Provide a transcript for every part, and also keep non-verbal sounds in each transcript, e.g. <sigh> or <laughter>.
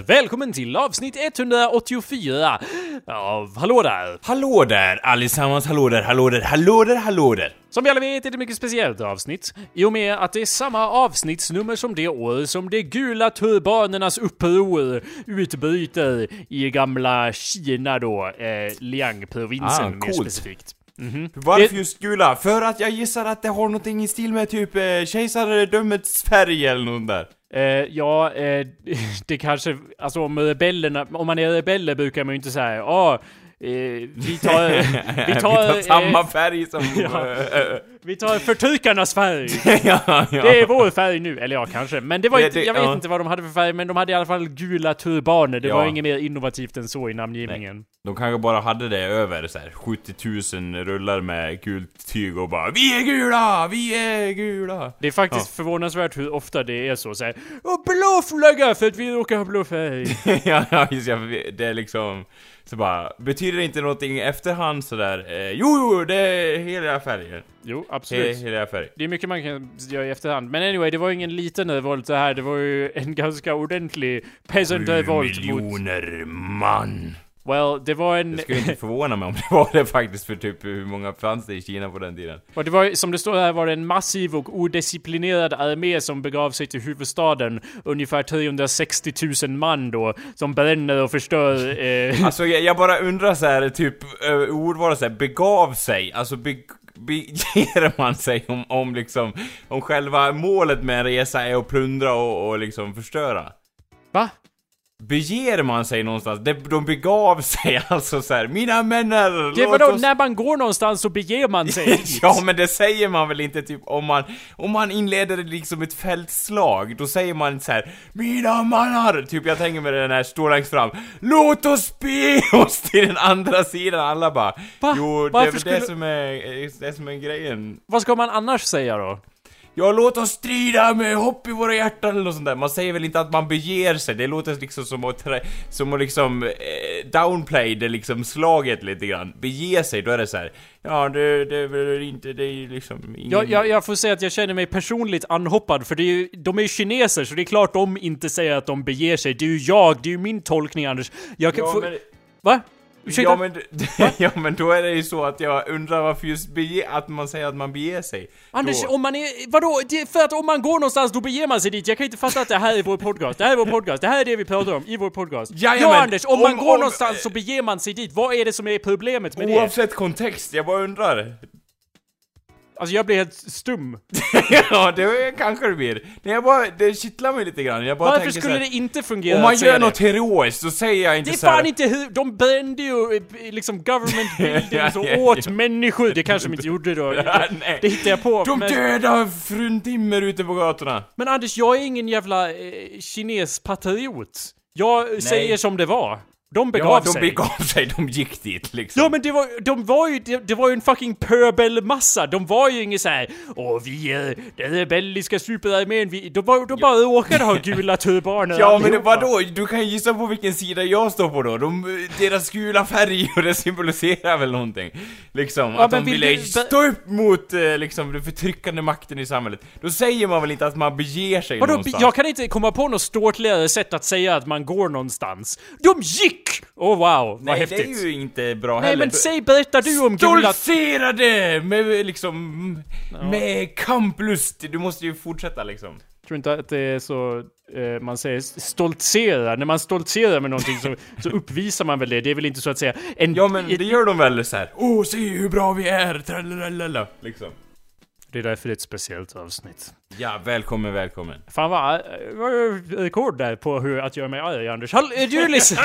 Välkommen till avsnitt 184 av Hallå där! Hallå där allesammans, hallå där, hallå där, hallå där, hallå där! Som vi alla vet är det ett mycket speciellt avsnitt, i och med att det är samma avsnittsnummer som det år som de gula turbanernas uppror utbryter i gamla Kina då, eh, Liang-provinsen Ah, mer coolt. specifikt. Varför Det- just gula? För att jag gissar att det har någonting i stil med typ eh, kejsardömets färg eller något där. Eh, ja, eh, <laughs> det kanske, alltså om rebellerna, om man är rebeller brukar man ju inte säga ja, eh, vi tar, <laughs> vi tar, Vi tar samma eh, färg som... <laughs> Ja. eh, vi tar förtryckarnas färg. <laughs> ja, ja. Det är vår färg nu, eller ja kanske. Men det var inte, jag vet ja. inte vad de hade för färg, men de hade i alla fall gula turbaner. Det Ja. var inget mer innovativt än så i namngivningen. De kanske bara hade det över så här 70 000 rullar med gult tyg och bara Vi är gula! Vi är gula! Det är faktiskt förvånansvärt hur ofta det är så. Såhär, Åh, blå flagga för att vi råkar ha blå färg. ja, ja, just ja, det är liksom... Så bara, betyder det inte någonting i efterhand sådär? Eh, jo, jo, det är hela färgen. Jo, He, absolut. hela färgen. Det är mycket man kan göra i efterhand. Men anyway, det var ingen liten revolt det här. Det var ju en ganska ordentlig peasant-revolt mot... miljoner man! Well, det var en... Det skulle inte förvåna mig om det var det faktiskt för typ hur många fanns det i Kina på den tiden? Och det var, som det står här var det en massiv och odisciplinerad armé som begav sig till huvudstaden. Ungefär 360 000 man då, som bränner och förstör... Eh, Alltså jag, jag bara undrar så här, typ uh, ordvalet såhär, begav sig, alltså be, beger man sig om, om liksom, om själva målet med en resa är att plundra och, och liksom förstöra? va? Beger man sig någonstans? De, de begav sig <laughs> alltså så här, mina männer, Det låt var då, oss... när man går någonstans så beger man sig. <laughs> Ja men det säger man väl inte typ om man, om man inleder liksom ett fältslag, då säger man så här Mina mannar! Typ jag tänker mig den här står längst fram Låt oss be <laughs> oss till den andra sidan, alla bara Va? Jo, det Varför är väl skulle- det som är, det som är grejen Vad ska man annars säga då? Ja, låt oss strida med hopp i våra hjärtan eller något sånt där. Man säger väl inte att man beger sig, det låter liksom som att, som att liksom eh, downplay det liksom slaget lite grann. Bege sig, då är det så här. Ja, det, det är väl inte, det är liksom ingen... Jag, jag, jag får säga att jag känner mig personligt anhoppad, för det är ju, de är ju kineser, så det är klart de inte säger att de beger sig. Det är ju jag, det är ju min tolkning Anders. Jag kan Ja, få... men, Va? Ursäkta? ja, men, <laughs> ja men då är det ju så att jag undrar varför just bege, att man säger att man beger sig. Anders, då. om man är... Vadå? Det är för att om man går någonstans då beger man sig dit. Jag kan inte fatta att det här är vår podcast. Det här är vår podcast. Det här är det vi pratar om i vår podcast. Jajamän. ja Anders, om, man Om- går om- någonstans så beger man sig dit. Vad är det som är problemet med det? Oavsett kontext, jag bara undrar. Alltså jag blir helt stum. <laughs> ja, det kanske det blir. Nej, jag bara, det kittlar mig lite grann. Jag bara Varför tänker skulle här, det inte fungera Om man gör det? något heroiskt, så säger jag inte Det är så fan inte hur, de brände ju eh, liksom government <laughs> buildings och åt människor. Det kanske de inte gjorde då. <laughs> Nej. Det hittar jag på. De men, dödar fruntimmer ute på gatorna. men Anders, jag är ingen jävla eh, kines patriot. Jag säger som det var. De begav Ja, de sig. begav sig, de gick dit liksom. Ja men det var, de var ju, det, det var ju en fucking pöbelmassa, de var ju inget såhär Åh vi är den rebelliska superarmén, vi, de, var, de bara råkade ha gula turbaner <laughs> Ja men det, allihopa. vadå? Du kan gissa på vilken sida jag står på då. De, deras gula färger, <laughs> det symboliserar väl någonting. Liksom, Ja, att men de vill ville du- stå upp mot eh, liksom, den förtryckande makten i samhället. Då säger man väl inte att man beger sig Vadå, någonstans? jag kan inte komma på något ståtligare sätt att säga att man går någonstans. De gick! Åh wow, vad Nej, häftigt. det är ju inte bra Nej heller. men säg, berättar du om gula... Stoltserade med liksom, med kamplust. Du måste ju fortsätta liksom. tror inte att det är så, eh, man säger stoltsera. När man stoltserar med någonting så, <laughs> så uppvisar man väl det. Det är väl inte så att säga en... Ja men det gör de väl så här. Åh, se hur bra vi är, tralalala, liksom. Det är därför det är ett speciellt avsnitt. Ja, välkommen, välkommen. Fan vad, vad rekord där på hur att göra mig arg Anders. Hall, eh, du, lyssnar,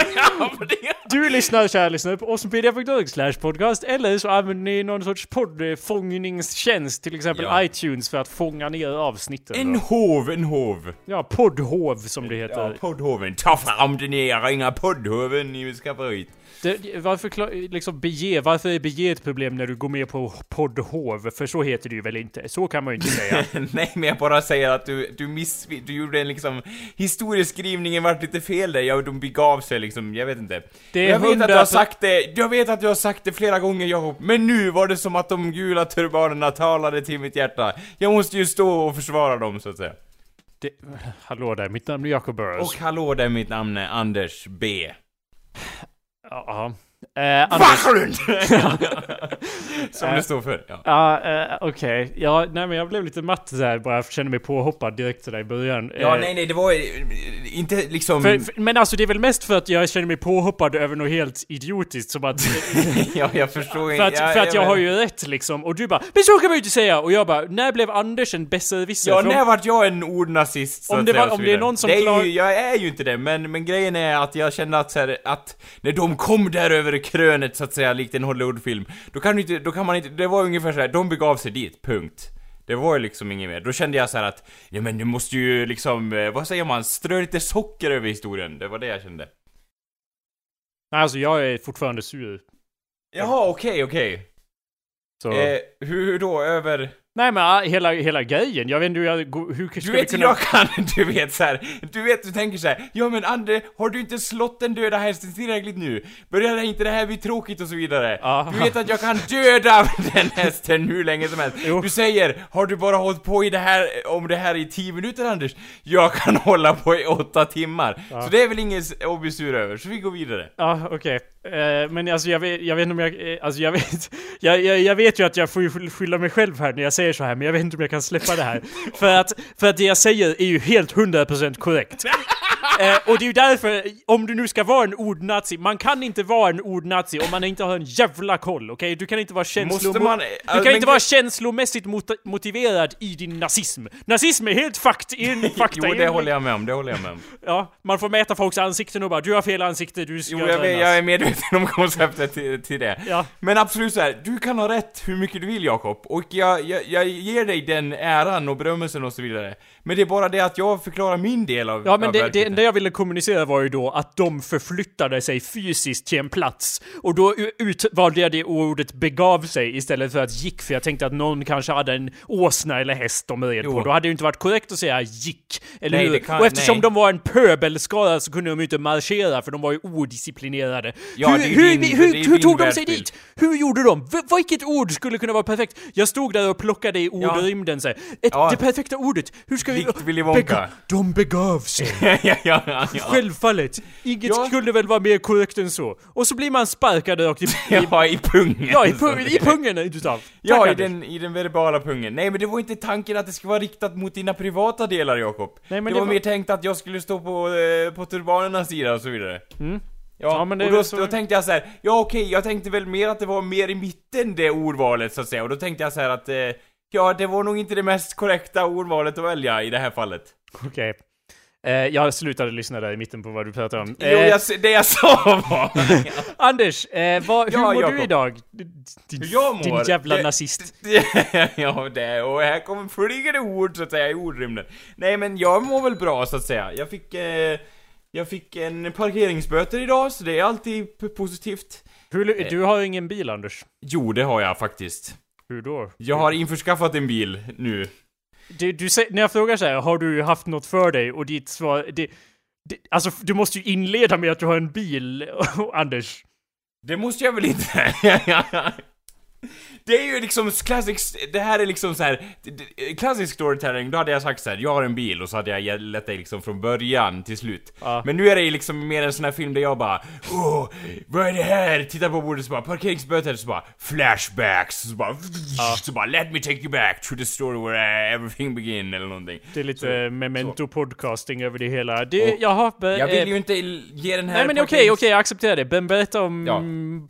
<laughs> du lyssnar kära lyssnare på awesomepdia.org slash podcast eller så använder ni någon sorts poddfångningstjänst, till exempel Ja. iTunes för att fånga ner avsnitten. En hov, en hov. Ja, poddhov som det heter. Ja, poddhoven. Ta fram den era inga poddhoven i skafferiet. Det, varför liksom bege, varför är bege ett problem när du går med på poddhov? För så heter det ju väl inte? Så kan man ju inte säga. <laughs> Nej, men jag bara säger att du, du miss... Du gjorde en liksom... Historieskrivningen vart lite fel där, ja, de begav sig liksom, jag vet inte. Det är jag vet att du 100 har sagt det, jag vet att du har sagt det flera gånger Jakob, men nu var det som att de gula turbanerna talade till mitt hjärta. Jag måste ju stå och försvara dem, så att säga. Det, hallå där, mitt namn är Jacob Burrows. Och hallå där, mitt namn är Anders B. Ja. Eh, Anders! <laughs> Som det står för. Ja. ja, eh, okej. Ja, nej men jag blev lite matt där bara, jag kände mig påhoppad direkt sådär i början. ja, Eh, nej, nej, det var eh, inte liksom... För, för, men alltså det är väl mest för att jag känner mig påhoppad över något helt idiotiskt som att... <laughs> ja, jag förstår för att, ja, för att jag men- har ju rätt liksom. Och du bara 'Men så kan man ju inte säga!' Och jag bara 'När blev Anders en besserwisser?' Ja, när vart jag en ordnazist Om det var- om det är någon som det är klar- ju, Jag är ju inte det, men, men grejen är att jag kände att så här, att när de kom där över krönet så att säga, likt en Hollywoodfilm, då kan du inte, då kan man inte, det var ungefär så här, de begav sig dit, punkt. Det var ju liksom inget mer. Då kände jag så här att, ja men du måste ju liksom, eh, vad säger man, strö lite socker över historien. Det var det jag kände. Nej, alltså jag är fortfarande sur. Jaha, okej, okej. Så... Eh, hur, hur då, över... Nej men ah, hela, hela grejen, jag vet inte hur jag... Hur ska Du vet, kunna... jag kan, <laughs> du vet så här, du vet, du tänker så här, ja men Ande, har du inte slått den döda hästen tillräckligt nu? Börjar inte det här bli tråkigt och så vidare? Aha. Du vet att jag kan döda <laughs> den hästen hur länge som helst. Jo. Du säger, har du bara hållit på i det här, om det här i 10 minuter Anders? Jag kan <laughs> hålla på i 8 timmar. Så det är väl inget att bli sur över, så vi går vidare. Ja, okej. Eh, men alltså jag vet, jag vet inte om jag... eh, Alltså jag vet... <laughs> Jag, jag, jag vet ju att jag får skylla mig själv här när jag säger så här, men jag vet inte om jag kan släppa det här. <laughs> för, att, för att det jag säger är ju helt 100% korrekt. Eh, och det är ju därför, om du nu ska vara en ordnazi, man kan inte vara en ordnazi om man inte har en jävla koll, okej? Du kan inte vara känslo... Måste man- du kan men- inte vara känslomässigt mot motiverad i din nazism. Nazism är helt fakt, en fakta Jo, det håller jag med om, det håller jag med om. Ja, man får mäta folks ansikten och bara du har fel ansikte, du ska Jo, jag, vet, brännas." jag är medveten om konceptet till, till det. Ja. Men absolut så här, du kan ha rätt hur mycket du vill Jakob, och jag, jag, jag ger dig den äran och berömmelsen och så vidare. Men det är bara det att jag förklarar min del av Ja men av det, det. Enda jag ville kommunicera var ju då att de förflyttade sig fysiskt till en plats. Och då utvalde jag det ordet begav sig istället för att gick, för jag tänkte att någon kanske hade en åsna eller häst de red Jo. på. Då hade det ju inte varit korrekt att säga gick. Eller Nej, hur? kan- och eftersom nej. de var en pöbelskara så kunde de ju inte marschera för de var ju odisciplinerade. Ja, hur, din- hur, hur tog de sig världsbild. dit? Hur gjorde de? V- vilket ord skulle kunna vara perfekt? Jag stod där och plockade i Ja. ordrymden så här. Ett, Ja. Det perfekta ordet. Hur ska vi... Likt Willy Wonka. Bega- de begav sig. <laughs> ja, <laughs> ja, ja, ja. Självfallet! Inget Ja. skulle väl vara mer korrekt än så. Och så blir man sparkad rakt i... i <laughs> Ja, i pungen. ja, i, pung, i <laughs> pungen utav. Ja, Tack, i Anders. den, i den verbala pungen. Nej, men det var inte tanken att det skulle vara riktat mot dina privata delar, Jakob. Nej, men det, det var, var- mer tänkt att jag skulle stå på, eh, på turbanernas sida och så vidare. Mm. Ja, Ja, men det är och då, så- då tänkte jag så här, ja okej, jag tänkte väl mer att det var mer i mitten det ordvalet så att säga, och då tänkte jag så här att, eh, ja det var nog inte det mest korrekta ordvalet att välja i det här fallet. Okej. Eh, jag slutade lyssna där i mitten på vad du pratade om. Jo, Eh, jag, det jag sa var... <laughs> Anders, eh, vad, hur Ja, mår Jakob. du idag? Din, mår? din jävla Det- nazist. <laughs> ja, det, och här kommer flygande ord så att säga i ordrymden. Nej men jag mår väl bra så att säga. Jag fick, eh, jag fick en parkeringsböter idag, så det är alltid positivt. Hur, Eh. du har ingen bil, Anders. Jo, det har jag faktiskt. Hur då? Jag har införskaffat en bil nu. Du, du, när jag frågar så här, har du haft något för dig? Och ditt svar, det, det, alltså du måste ju inleda med att du har en bil, <laughs> Anders. Det måste jag väl inte? <laughs> Det är ju liksom classic, det här är liksom så här klassisk storytelling, då hade jag sagt så här: jag har en bil och så hade jag lett dig liksom från början till slut. Ja. Men nu är det ju liksom mer en sån här film där jag bara Åh, vad är det här? Tittar på bordet så bara parkeringsböter, så bara flashbacks, så bara <laughs> så bara let me take you back to the story where everything begin eller någonting. Det är lite memento podcasting över det hela. Det, jaha, be, Jag vill eh, ju inte ge den här Nej men okej, okej, jag accepterar det. Ben berätta om Ja.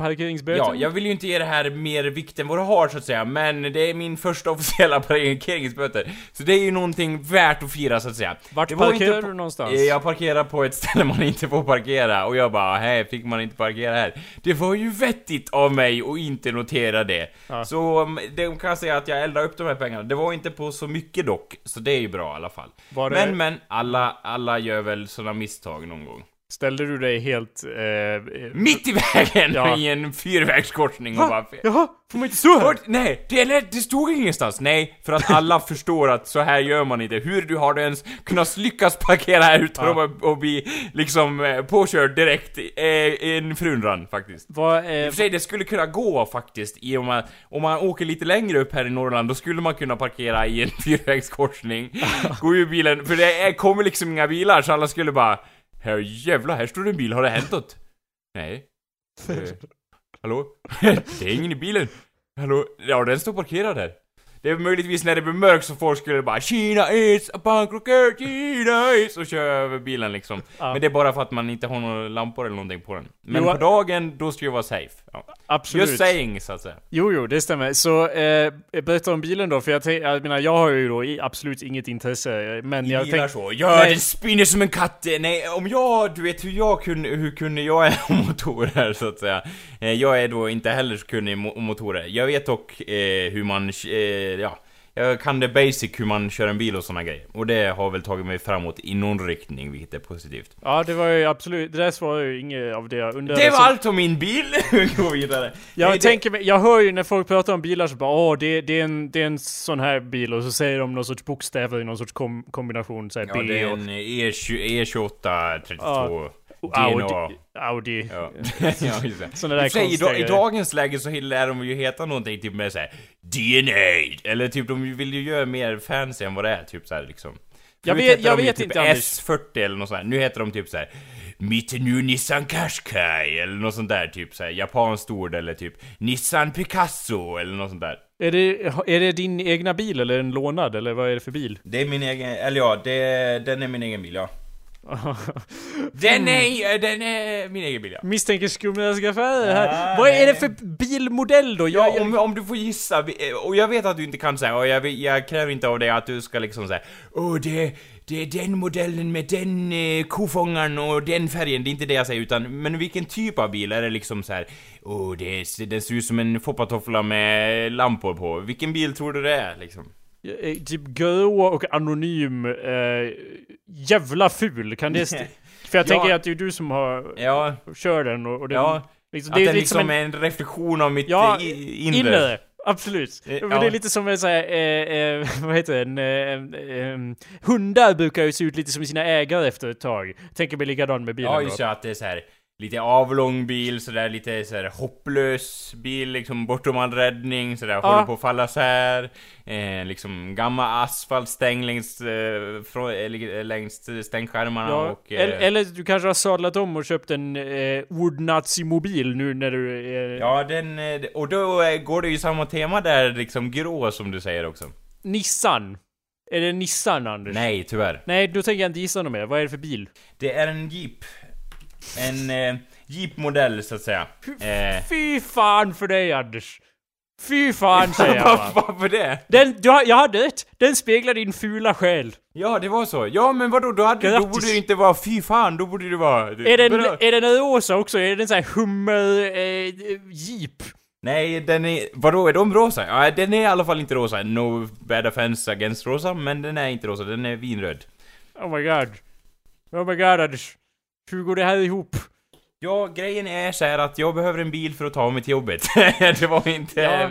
parkeringsböten. Ja, jag vill ju inte ge det här mer vikt än vad det har så att säga, men det är min första <laughs> officiella parkeringsböter. Så det är ju någonting värt att fira så att säga. Vart parkerar du någonstans? Eh, Jag parkerar på ett ställe man inte får parkera, och jag bara hej, fick man inte parkera här? Det var ju vettigt av mig att inte notera det. Ja. Så um, det kan säga att jag eldar upp de här pengarna. Det var inte på så mycket dock, så det är ju bra i alla fall. Det- Men men, alla, alla gör väl såna misstag någon gång. Ställde du dig helt... Eh, eh, Mitt i vägen Ja. i en fyrvägskorsning och bara... Jaha, får man inte stå här? Nej, det, eller, det stod ingenstans. Nej, för att alla <laughs> förstår att så här gör man inte. Hur du har du ens kunnat lyckas parkera här utan Ja. att och bli liksom eh, påkörd direkt eh, i en förundran faktiskt. Vad, I eh, och för sig, det skulle kunna gå faktiskt, i om man, om man åker lite längre upp här i Norrland, då skulle man kunna parkera i en <laughs> fyrvägskorsning, <laughs> gå ur bilen, för det är, kommer liksom inga bilar, så alla skulle bara här jävlar, här står det en bil, har det hänt något? <laughs> Nej. Eh, hallå? <laughs> det är ingen i bilen. Hallå? Ja, den står parkerad här. Det är möjligtvis när det blir mörkt så folk skulle bara 'Kina is a bankrocker, Kina is' och köra över bilen liksom. Ja. Men det är bara för att man inte har några lampor eller någonting på den. Men Jo, på dagen, då ska jag vara safe. Ja. absolut. Just saying, så att säga. Jo, jo, det stämmer. Så eh, berätta om bilen då, för jag, tänk- jag menar, jag har ju då absolut inget intresse, eh, men jag Gillar tänker... så. Ja, Nej. det spinner som en katt. Nej, om jag, du vet hur jag kunde, hur kunde jag är om motorer så att säga. Eh, Jag är då inte heller så kunnig om motorer. Jag vet dock eh, hur man, eh, ja. Jag kan det basic hur man kör en bil och såna grejer. Och det har väl tagit mig framåt i någon riktning, vilket är positivt. Ja, det var ju absolut, det där svarar ju inget av det jag undrade. Det var Så- allt om min bil! <laughs> Gå vidare. Jag Nej, det- tänker mig, jag hör ju när folk pratar om bilar så bara åh, det, det, är en, det är en sån här bil och så säger de någon sorts bokstäver i någon sorts kom, kombination, såhär Ja, B det är en E20, E28 32. Ja. DNA. Audi. Audi. Ja, ja <laughs> just det. I, där sig, i, I dagens läge så lär de ju heta någonting typ med såhär DNA, eller typ de vill ju göra mer fancy än vad det är, typ såhär liksom. Jag vet- jag vet typ inte, Anders. S40 eller något sånt här. Nu heter de typ såhär Mitt nu Nissan Qashqai eller något sånt där typ såhär japanskt ord eller typ Nissan Picasso eller något sånt där. Är det, är det din egna bil eller en lånad eller vad är det för bil? Det är min egen, eller ja, det, den är min egen bil ja. <laughs> Den är, den är min egen bil ja. Misstänker skumraska affärer här. Ja, vad är det för bilmodell då? Jag, Ja, om, om du får gissa, vi- och jag vet att du inte kan säga, och jag, jag kräver inte av dig att du ska liksom säga Åh, det, det är den modellen med den eh, kofångaren och den färgen, det är inte det jag säger, utan men vilken typ av bil? Är det liksom så här? Åh, det, är- det ser ut som en foppatoffla med lampor på. Vilken bil tror du det är liksom? Eh, Typ grå och anonym, eh, jävla ful, kan det <laughs> För jag Ja. tänker att det är du som har, Ja, kör den och, och den, ja, liksom, att det är den liksom som en, är en reflektion av mitt Ja, eh, inre. inre. Absolut. Eh, Men det är lite som en sån här, eh, eh, <laughs> vad heter det, en, eh, eh, hundar brukar ju se ut lite som sina ägare efter ett tag. Tänker mig likadant med bilen Ja, just det, att det är så här lite avlång bil, sådär lite så här hopplös bil, liksom bortom all räddning, sådär, Ja. håller på att falla isär. Eh, liksom gammal asfaltstäng längs, eh, frå, eh, längs stängskärmarna Ja, och... Eh, eller, eller du kanske har sadlat om och köpt en eh, Wood-Nazi-mobil nu när du är... Ja, den... eh, Och då eh, går det ju samma tema där, liksom grå som du säger också. Nissan. Är det Nissan, Anders? Nej, tyvärr. Nej, då tänker jag inte gissa något mer. Vad är det för bil? Det är en Jeep. En eh, Jeep-modell, så att säga. Eh, Fy fan för dig, Anders! Fy fan, säger <laughs> jag bara. Varför det? Den, du, har- jag hade rätt! Den speglar din fula själ. Ja, det var så. Ja, men vadå, då, hade, då borde det inte vara fy fan, då borde det vara... Är den, är den rosa också? Är den sån här hummer... Eh, jeep? Nej, den är... Vadå, är de rosa? Ja, den är i alla fall inte rosa. No bad offense against rosa, men den är inte rosa, den är vinröd. Oh my god. Oh my god, Anders. Hur går det här ihop? Ja, grejen är så här att jag behöver en bil för att ta mig till jobbet. <laughs> det var inte Ja.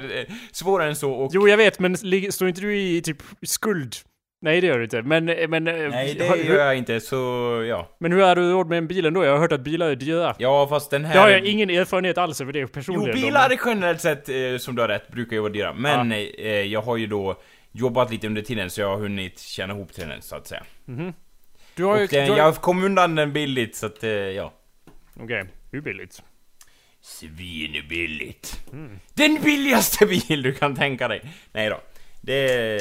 svårare än så och... Jo, jag vet, men står inte du i typ skuld? Nej, det gör du inte. Men, men... eh, Nej, det har- gör jag inte, så ja. Men hur har du råd med en bil ändå? Jag har hört att bilar är dyra. Ja, fast den här... Det har jag ingen erfarenhet alls över det Jo, personligen. då, bilar är generellt sett, eh, som du har rätt, brukar ju vara dyra. Men eh, jag har ju då jobbat lite under tiden, så jag har hunnit tjäna ihop till den, så att säga. men- Du har ju... Och den, du har- jag kom undan den billigt, så att, eh, ja. Okej, hur billigt? Svinbilligt. Mm. Den billigaste <laughs> bil du kan tänka dig. Nej då. Det...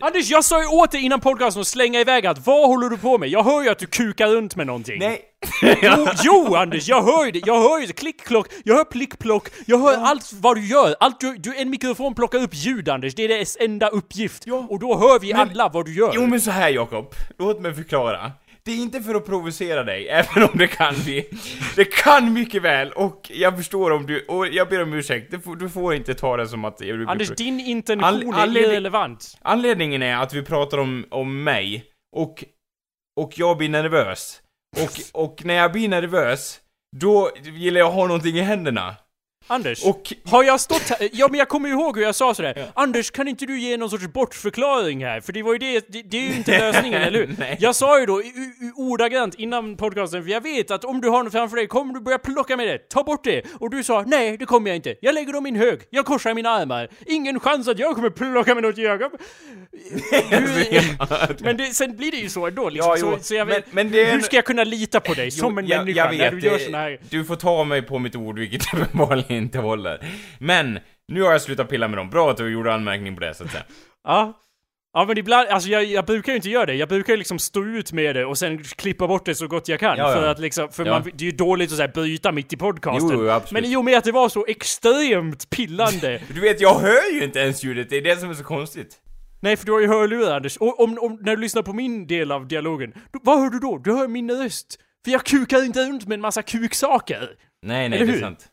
Anders, jag sa ju åt dig innan podcasten att slänga iväg att vad håller du på med? Jag hör ju att du kukar runt med någonting. Nej. <laughs> Jo, jo Anders, jag hör ju det, jag hör ju det, klick-klock, jag hör plick-plock, jag hör allt vad du gör, allt du, du, en mikrofon plockar upp ljud Anders, det är dess enda uppgift. Ja. Och då hör vi alla vad du gör. Jo men så här Jakob. Låt mig förklara. Det är inte för att provocera dig, <laughs> även om det kan bli. Det kan mycket väl, och jag förstår om du... Och jag ber om ursäkt, du får, inte ta det som att... Jag Anders, din intention är anledning- irrelevant. Anledningen är att vi pratar om, om mig, och, och jag blir nervös. Och, och när jag blir nervös, då gillar jag att ha någonting i händerna. Anders, Och har jag stått här? Ja men jag kommer ihåg hur jag sa sådär. Anders, kan inte du ge någon sorts bortförklaring här? För det var ju det, det, det är ju inte <laughs> lösningen, eller hur? Nej. Jag sa ju då ordagrant innan podcasten, för jag vet att om du har något framför dig kommer du börja plocka med det. Ta bort det! Och du sa nej, det kommer jag inte. Jag lägger dem i en hög. Jag korsar mina armar. Ingen chans att jag kommer plocka med något <laughs> Jakob. Du, men det, sen blir det ju så ändå liksom. Ja, jo, så, så jag men- vet, men är hur en- ska jag kunna lita på dig som en jag, människa jag vet, när du gör såna här... Du får ta mig på mitt ord, vilket uppenbarligen <laughs> inte håller. Men, nu har jag slutat pilla med dem. Bra att du gjorde anmärkning på det, så att säga. <laughs> Ja. Ja men ibland, alltså jag, jag brukar ju inte göra det. Jag brukar ju liksom stå ut med det och sen klippa bort det så gott jag kan. Ja, ja. För att liksom, för Ja. man, det är ju dåligt att här bryta mitt i podcasten. Jo, jo, men i och med att det var så extremt pillande. <laughs> Du vet, jag hör ju inte ens ljudet, det är det som är så konstigt. Nej för du har ju hörlurar Anders. Och om, om, när du lyssnar på min del av dialogen, då, vad hör du då? Du hör min röst. För jag kukar inte runt med en massa kuksaker. Nej, nej, Eller det är hur? sant.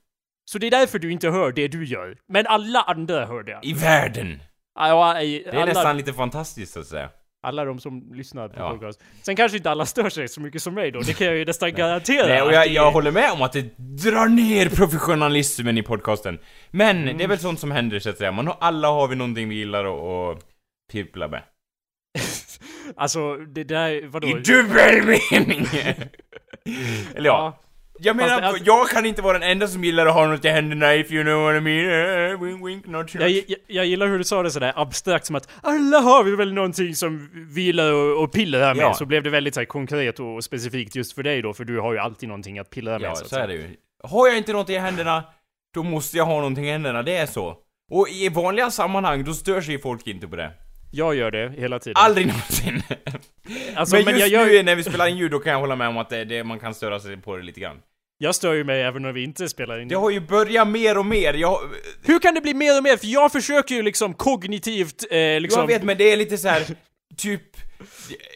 Så det är därför du inte hör det du gör. Men alla andra hör det. I världen! Ja, i- Det är alla, nästan lite fantastiskt, så att säga. alla de som lyssnar på Ja. podcast. Sen kanske inte alla stör sig så mycket som mig då. Det kan jag ju nästan garantera. Nej, och jag, det- jag håller med om att det drar ner professionalismen i podcasten. Men, Mm. det är väl sånt som händer, så att säga. Man har, alla har vi någonting vi gillar att att pippla med. <laughs> Alltså, det där, vadå? I dubbel mening! <laughs> Eller ja. Ja. Jag menar, Fast det- alltså- jag kan inte vara den enda som gillar att ha något i händerna if you know what I mean. Eh, wink wink, not sure. Jag, jag, jag gillar hur du sa det sådär abstrakt som att alla har vi väl någonting som vi gillar att- att pillra med. Ja. Så blev det väldigt så här, konkret och specifikt just för dig då, för du har ju alltid någonting att pillra med. Ja, så, att så är det ju. Har jag inte något i händerna, då måste jag ha någonting i händerna, det är så. Och i vanliga sammanhang, då stör sig folk inte på det. Jag gör det hela tiden. Aldrig någonsin. alltså, men, men, just jag, gör, nu när vi spelar in ljud, då kan jag hålla med om att det, det, man kan störa sig på det lite grann. jag stör ju mig även när vi inte spelar in. Det har ju börjat mer och mer, jag... Hur kan det bli mer och mer? För jag försöker ju liksom kognitivt, eh, liksom... Jag vet, men det är lite så här, typ...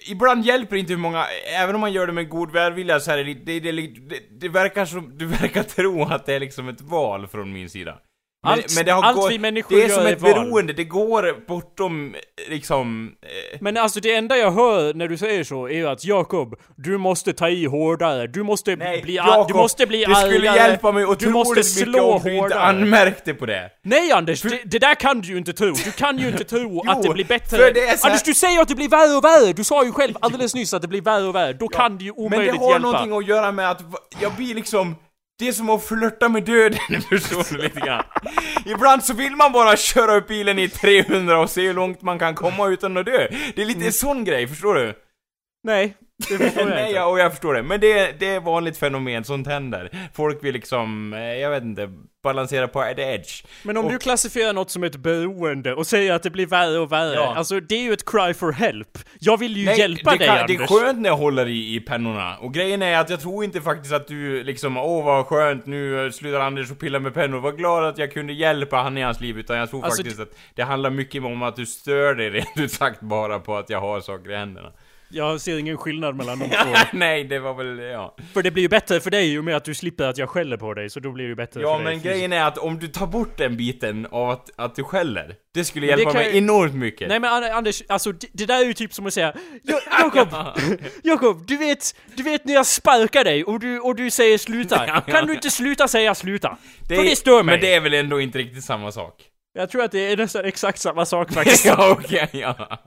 Ibland hjälper inte hur många, även om man gör det med god välvilja så här, är det, det, det, det, det verkar som, du verkar tro att det är liksom ett val från min sida. Men, Allt- allt vi människor det är som ett val. beroende, det går bortom, liksom... Eh, Men alltså det enda jag hör när du säger så är ju att Jakob, du måste ta i hårdare, du måste nej, bli Jakob, du måste bli det skulle argare, hjälpa mig du otroligt måste mycket slå om du inte anmärkte på det. Nej Anders, det, det där kan du ju inte tro. Du kan ju inte tro <laughs> att det blir bättre. för det så Anders, du säger att det blir värre och värre! Du sa ju själv alldeles nyss att det blir värre och värre. Då kan det ju Men omöjligt det har hjälpa. någonting att göra med att jag blir liksom det är som att flörta med döden, <laughs> förstår du lite grann? Ibland så vill man bara köra upp bilen i 300 och se hur långt man kan komma utan att dö. Det är lite Mm. sån grej, förstår du? Nej, det förstår jag Nej, inte. ja, och jag förstår det. Men det, är- det är ett vanligt fenomen, sånt händer. Folk vill liksom, eh, jag vet inte, balansera på the edge. Men om Och- du klassifierar något som ett beroende och säger att det blir värre och värre, Ja. alltså det är ju ett cry for help. Jag vill ju Nej, hjälpa det, dig kan, Anders. det är skönt när jag håller i, i pennorna. Och grejen är att jag tror inte faktiskt att du liksom, åh vad skönt, nu eh, slutar Anders och pilla med pennor. Vad glad att jag kunde hjälpa han i hans liv. Utan jag tror Alltså, faktiskt att det handlar mycket om att du stör dig <laughs> rent ut sagt bara på att jag har saker i händerna. Jag ser ingen skillnad mellan de <laughs> två. Nej, det var väl, ja. För det blir ju bättre för dig och med att du slipper att jag skäller på dig, så då blir det ju bättre Ja, för dig. men grejen är att om du tar bort den biten av att, att du skäller, det skulle hjälpa kan mig ju- enormt mycket. Nej men An- Anders, alltså det, det där är ju typ som att säga <laughs> "Ja, Jakob, Jakob, du vet, du vet när jag sparkar dig och du, och du säger sluta. Kan du inte sluta säga sluta? det för det stör mig. Men det är väl ändå inte riktigt samma sak? Jag tror att det är nästan exakt samma sak <laughs> faktiskt. ja, okej, ja. <laughs>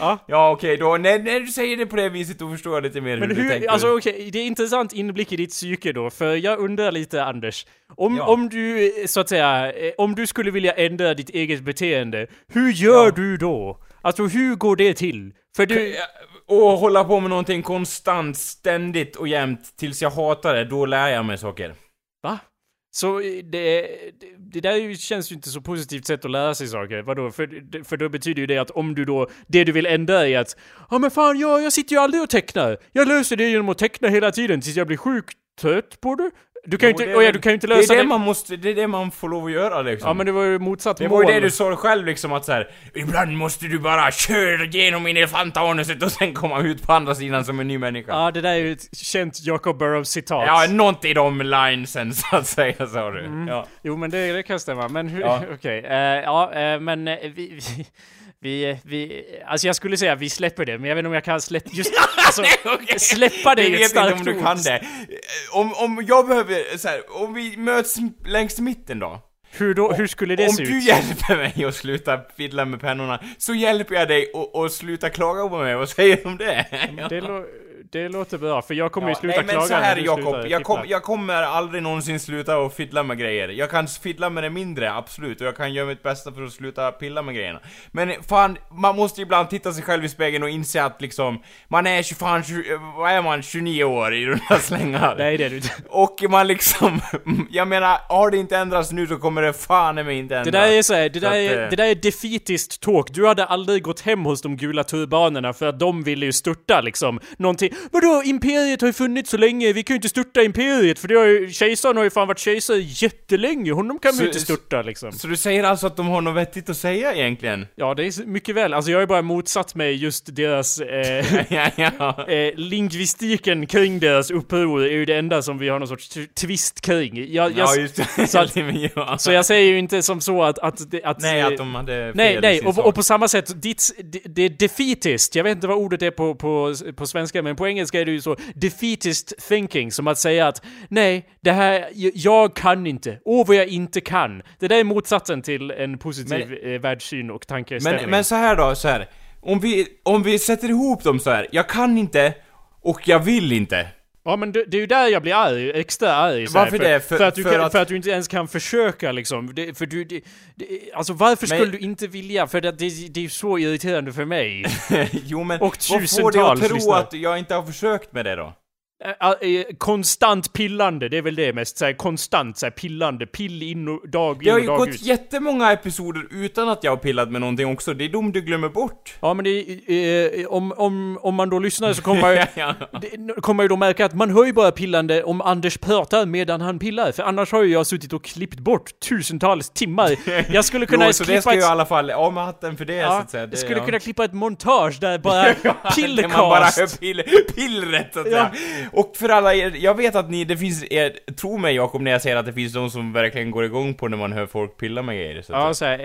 Ja. Ja, okej, då, när, när du säger det på det viset, då förstår jag lite mer Men hur, du hur, tänker. alltså okej, det är intressant inblick i ditt psyke då, för jag undrar lite Anders. Om, Ja. om du, eh, så att säga, eh, om du skulle vilja ändra ditt eget beteende, hur gör Ja. du då? Alltså hur går det till? För du... Och hålla på med någonting konstant, ständigt och jämt tills jag hatar det, då lär jag mig saker. Så eh, det, det, det där ju- känns ju inte så positivt sätt att lära sig saker. Vadå? För, för då betyder ju det att om du då, det du vill ändra är att Ja men fan, jag, jag sitter ju aldrig och tecknar. Jag löser det genom att teckna hela tiden tills jag blir sjukt trött på det. Du kan ju det inte, oh, ja, du kan ju inte Det lösa är det. det man måste, det är det man får lov att göra liksom. Ja men det var ju motsatt det mål. var ju det du sa själv liksom att så här, Ibland måste du bara köra igenom elefantanuset och sen komma ut på andra sidan som en ny människa. Ja, det där är ju ett känt Jacob Burrows citat. Ja, något i de linesen så att säga, sa du. Mm. Ja. Jo men det, det kan stämma, men hur, Ja. <laughs> okej. eh, ja, eh, men eh, vi, vi, <laughs> vi, vi, alltså jag skulle säga att vi släpper det, men jag vet inte om jag kan släppa, just, <laughs> alltså, Okej. släppa det är ett starkt om du ord. kan det. Om, om jag behöver, så här, om vi möts längs mitten då. Hur, då, hur skulle det om se du ut? hjälper mig att sluta fiddla med pennorna, så hjälper jag dig att sluta klaga på mig. Vad säger du om det? Det, <laughs> det låter bra, för jag kommer ju Ja, sluta nej men klaga så här Jakob, jag, kom, jag kommer aldrig någonsin sluta att fiddla med grejer. Jag kan fiddla med det mindre, absolut, och jag kan göra mitt bästa för att sluta pilla med grejerna. Men fan, man måste ibland titta sig själv i spegeln och inse att liksom, man är 25, 20, vad är man, 29 år i runda <laughs> slängar. Nej det är du inte. Och man liksom, <laughs> jag menar, har det inte ändrats nu så kommer det fan mig inte Det ändras. där är så här, det, Så där att, är, eh, det där är defeatist talk. Du hade aldrig gått hem hos de gula turbanerna för att de ville ju störta liksom någonting. Vadå, imperiet har ju funnits så länge, vi kan ju inte störta imperiet för det har ju, kejsaren har ju fan varit kejsare jättelänge, honom kan vi ju inte störta liksom. Så du säger alltså att de har något vettigt att säga egentligen? Ja, det är mycket väl. Alltså jag har ju bara motsatt mig just deras... Eh, <laughs> ja, ja. <laughs> Eh, lingvistiken kring deras uppror är ju det enda som vi har någon sorts t- twist kring. Jag, jag, Ja, just det. så att- <laughs> ja. så jag säger ju inte som så att... att, att Nej, att de hade fel Nej, nej, och, och på samma sätt, ditt, det, det är defeatist, jag vet inte vad ordet är på, på, på svenska, men på engelska är det ju så, defeatist thinking, som att säga att nej, det här, jag kan inte, åh vad jag inte kan. Det där är motsatsen till en positiv eh, världssyn och tankeställning. Men, men så här då, så här. Om vi, om vi sätter ihop dem så här. jag kan inte och jag vill inte. Ja men det, det är ju där jag blir arg, extra arg så här, Varför för, det? För- För, att du för kan, att- för att du inte ens kan försöka liksom. Det, för du, det, alltså varför Men- skulle du inte vilja? För det, det, det är ju så irriterande för mig. <laughs> jo men, Och vad får tusentals att tro lyssnare. att jag inte har försökt med det då? Ä- ä- konstant pillande, det är väl det mest. Så här, konstant så här, pillande, pill in och dag Det in har och ju gått ut. jättemånga episoder utan att jag har pillat med någonting också, det är de du glömmer bort. Ja men det, eh, om, om, om man då lyssnar så kommer <laughs> man ju, ja. det, kommer man ju då märka att man hör ju bara pillande om Anders pratar medan han pillar. För annars har ju jag suttit och klippt bort tusentals timmar. Jag skulle <laughs> kunna jo, så det klippa ska ju ett... i alla fall, av med hatten för det så Ja, att säga. Det, jag skulle ja. kunna klippa ett montage där bara <laughs> pillcast. man bara hör pill, pillret så att säga. Och för alla er, jag vet att ni, det finns er, tro mig Jakob när jag säger att det finns de som verkligen går igång på när man hör folk pilla med grejer så Ja, såhär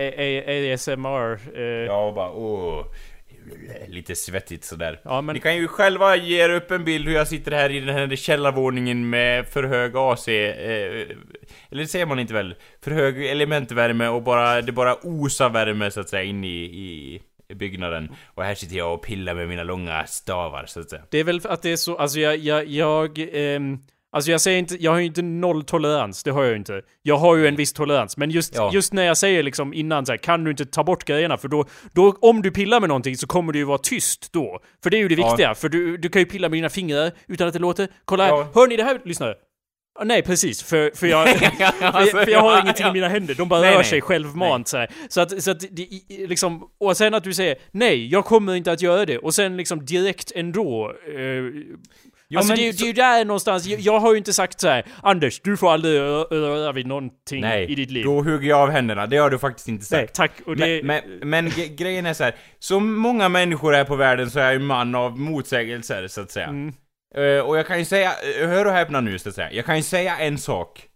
ASMR. Eh, Ja, och bara åh. Lite svettigt sådär. Ja, men- Ni kan ju själva ge er upp en bild hur jag sitter här i den här källarvåningen med för hög AC, eh, eller säger man inte väl? För hög elementvärme och bara, det bara osar värme så att säga in i i byggnaden. Och här sitter jag och pillar med mina långa stavar så att säga. Det är väl att det är så, alltså jag, jag, jag, ehm, alltså jag säger inte, jag har ju inte noll tolerans, det har jag ju inte. Jag har ju en viss tolerans, men just, Ja. just när jag säger liksom innan så här, kan du inte ta bort grejerna? För då, då, om du pillar med någonting så kommer det ju vara tyst då. För det är ju det Ja. viktiga, för du, du kan ju pilla med dina fingrar utan att det låter. Kolla här, Ja. hör ni det här lyssnare? Nej precis, för, för, jag, <laughs> för, för jag har ingenting i mina händer, de bara Nej, rör nej. sig självmant så här. Så att, så att det, liksom, och sen att du säger nej, jag kommer inte att göra det, och sen liksom direkt ändå eh, Jo, alltså men det, är så- det är ju där någonstans, jag, jag har ju inte sagt så här: Anders, du får aldrig rö- röra vid någonting Nej, i ditt liv. då hugger jag av händerna. Det har du faktiskt inte sagt. Nej, tack. Och det, Men, men, men grejen är så här. som många människor är på världen så är jag en man av motsägelser, så att säga. Mm. Eh, och jag kan ju säga, eh, hör och häpna nu så att säga. Jag kan ju säga en sak.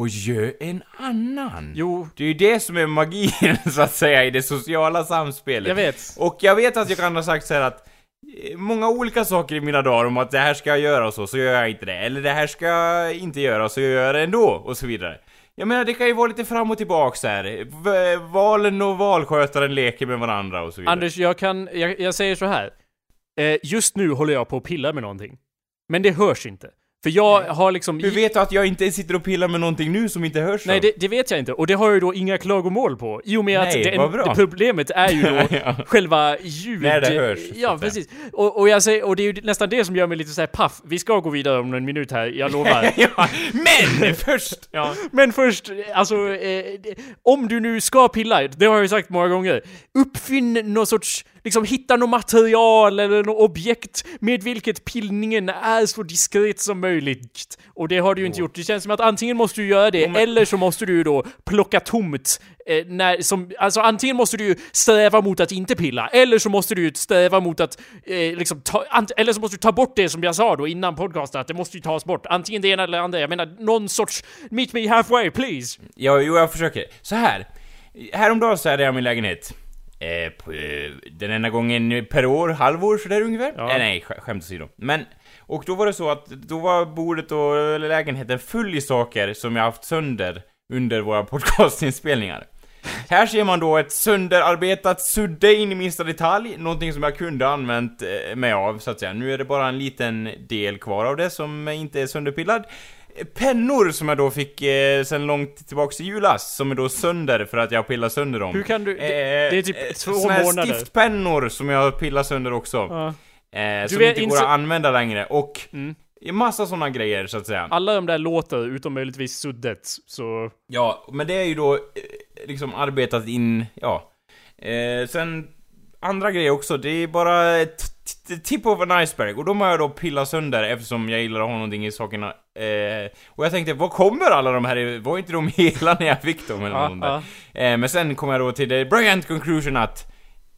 Och gör en annan. Jo, Det är ju det som är magin, <laughs> så att säga, i det sociala samspelet. jag vet. Och jag vet att jag kan ha sagt så här att eh, Många olika saker i mina dagar om att det här ska jag göra och så, så gör jag inte det. Eller det här ska jag inte göra, så gör jag det ändå, och så vidare. Jag menar, det kan ju vara lite fram och tillbaks här. Valen och valskötaren leker med varandra och så vidare. Anders, jag kan, jag, jag säger så här. Eh, just nu håller jag på att pilla med någonting. Men det hörs inte. För jag har liksom... Hur vet du att jag inte sitter och pillar med någonting nu som inte hörs Nej, det, det vet jag inte. Och det har jag ju då inga klagomål på. I och med Nej, att det, bra. det problemet är ju då <laughs> Ja. själva ljud... När det hörs, Ja, precis. Och, och jag säger, och det är ju nästan det som gör mig lite så här paff. Vi ska gå vidare om en minut här, jag lovar. <laughs> ja, men <laughs> först! Ja. Men först, alltså, eh, om du nu ska pilla, det har jag ju sagt många gånger, uppfinn någon sorts, liksom hitta något material eller något objekt med vilket pillningen är så diskret som möjligt. Och det har du ju inte gjort. Det känns som att antingen måste du göra det, men- eller så måste du då plocka tomt. Eh, när, som, alltså antingen måste du ju sträva mot att inte pilla, eller så måste du ju sträva mot att eh, liksom ta, ant, eller så måste du ta bort det som jag sa då innan podcasten, att det måste ju tas bort. Antingen det ena eller det andra. Jag menar, någon sorts meet me halfway please. Ja, jo, jag försöker. Så här. Häromdagen så hade jag min lägenhet. Eh, på, eh, den enda gången per år, halvår sådär ungefär. Ja. Eh, nej, sk- skämt åsido. Men, och då var det så att, då var bordet och lägenheten full i saker som jag haft sönder under våra <laughs> podcastinspelningar. Här ser man då ett sönderarbetat sudde in i minsta detalj, någonting som jag kunde använt eh, mig av, så att säga. Nu är det bara en liten del kvar av det som inte är sönderpillad. Pennor som jag då fick eh, sen långt tillbaks i julas, som är då sönder för att jag pillar sönder dem. Hur kan du... Eh, Det, det är typ eh, två såna här månader. stiftpennor som jag pillar sönder också. Ja. Eh, som vet, inte går att använda längre. Och Mm. massa såna grejer, så att säga. Alla de där låter, utom möjligtvis suddet, så... Ja, men det är ju då eh, liksom arbetat in, ja. Eh, sen andra grejer också, det är bara ett tip of an iceberg. Och de har jag då pillat sönder eftersom jag gillar att ha någonting i sakerna. Eh, och jag tänkte, var kommer alla de här? Var inte de <laughs> hela när jag fick dem eller något där? ja. Eh, men sen kom jag då till the brilliant conclusion att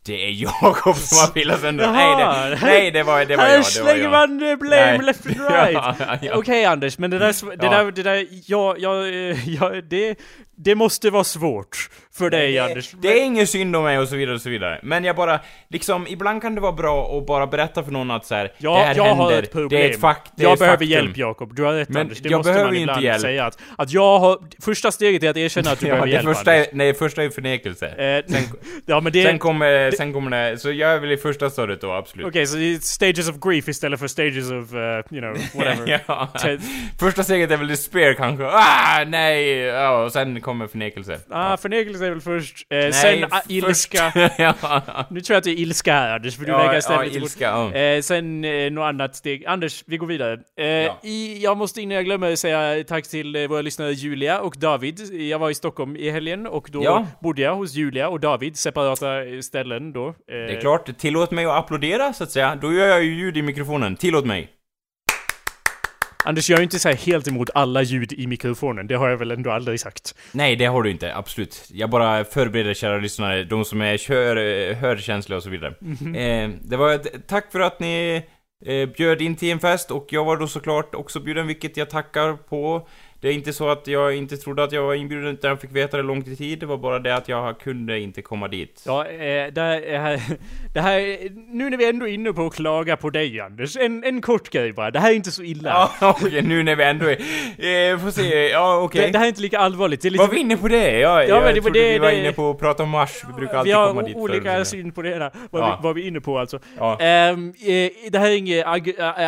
det är Jakob som har pillat sönder. Nej, det, nej, det var, det var Här jag. Var slänger jag. man blame Nej. left and <laughs> right! Ja, ja. Okej Anders, men det där, det Ja. där, det där, ja, ja, eh, ja, det, det måste vara svårt för dig Anders. Det är ingen synd om mig och så vidare och så vidare. Men jag bara, liksom, ibland kan det vara bra att bara berätta för någon att så här, Ja, det här jag händer, har ett problem. det är ett fakt, det är jag behöver faktum. hjälp Jakob, du har rätt Men Anders. Det jag måste behöver man inte ibland hjälp. säga att, att jag har... Första steget är att erkänna att du <laughs> Ja, behöver det hjälp första Anders. nej, första är förnekelse. Eh, Sen, <laughs> ja men det... sen, kommer, sen kommer det, så jag är väl i första stadiet då, absolut. Okej, så det är stages of grief istället för stages of, uh, you know, <laughs> whatever. ja. Första steget är väl despair kanske. Ah, nej! Ja, och sen kommer förnekelse. Ah, förnekelse är väl först. Eh, Nej, sen ah, först- ilska. <laughs> ja. Nu tror jag att det är ilska här Anders, för du Ja, verkar ja, ställa lite ilska, ja. Eh, sen eh, något annat steg. Anders, vi går vidare. Eh, i, jag måste innan jag glömmer säga tack till eh, våra lyssnare Julia och David. Jag var i Stockholm i helgen och då Ja. bodde jag hos Julia och David, separata eh, ställen då. Eh, Det är klart, tillåt mig att applådera så att säga. Då gör jag ju ljud i mikrofonen. Tillåt mig. Anders, jag är inte så helt emot alla ljud i mikrofonen. Det har jag väl ändå aldrig sagt. Nej, det har du inte. Absolut. Jag bara förbereder kära lyssnare, de som är kör, hörkänsliga och så vidare. Eh, det var ett, tack för att ni eh, bjöd in till en fest och jag var då såklart också bjuden, vilket jag tackar på. Det är inte så att jag inte trodde att jag var inbjuden utan jag fick veta det långt i tid. Det var bara det att jag kunde inte komma dit. Ja, eh, det, här, är här, det här... Nu när vi ändå är inne på att klaga på dig Anders, en, en kort grej bara. Det här är inte så illa. Ja, <laughs> okej, nu när vi ändå är... Eh, får se, ja okej. det, det här är inte lika allvarligt. Lite... Var vi inne på det? Ja, jag men det- trodde det- vi var det- inne på att prata om Mars. Vi brukar vi alltid har komma dit olika förr. syn på det här, vad, Ja. vi, vad vi är inne på alltså. Ja. Ehm, eh, det här är inget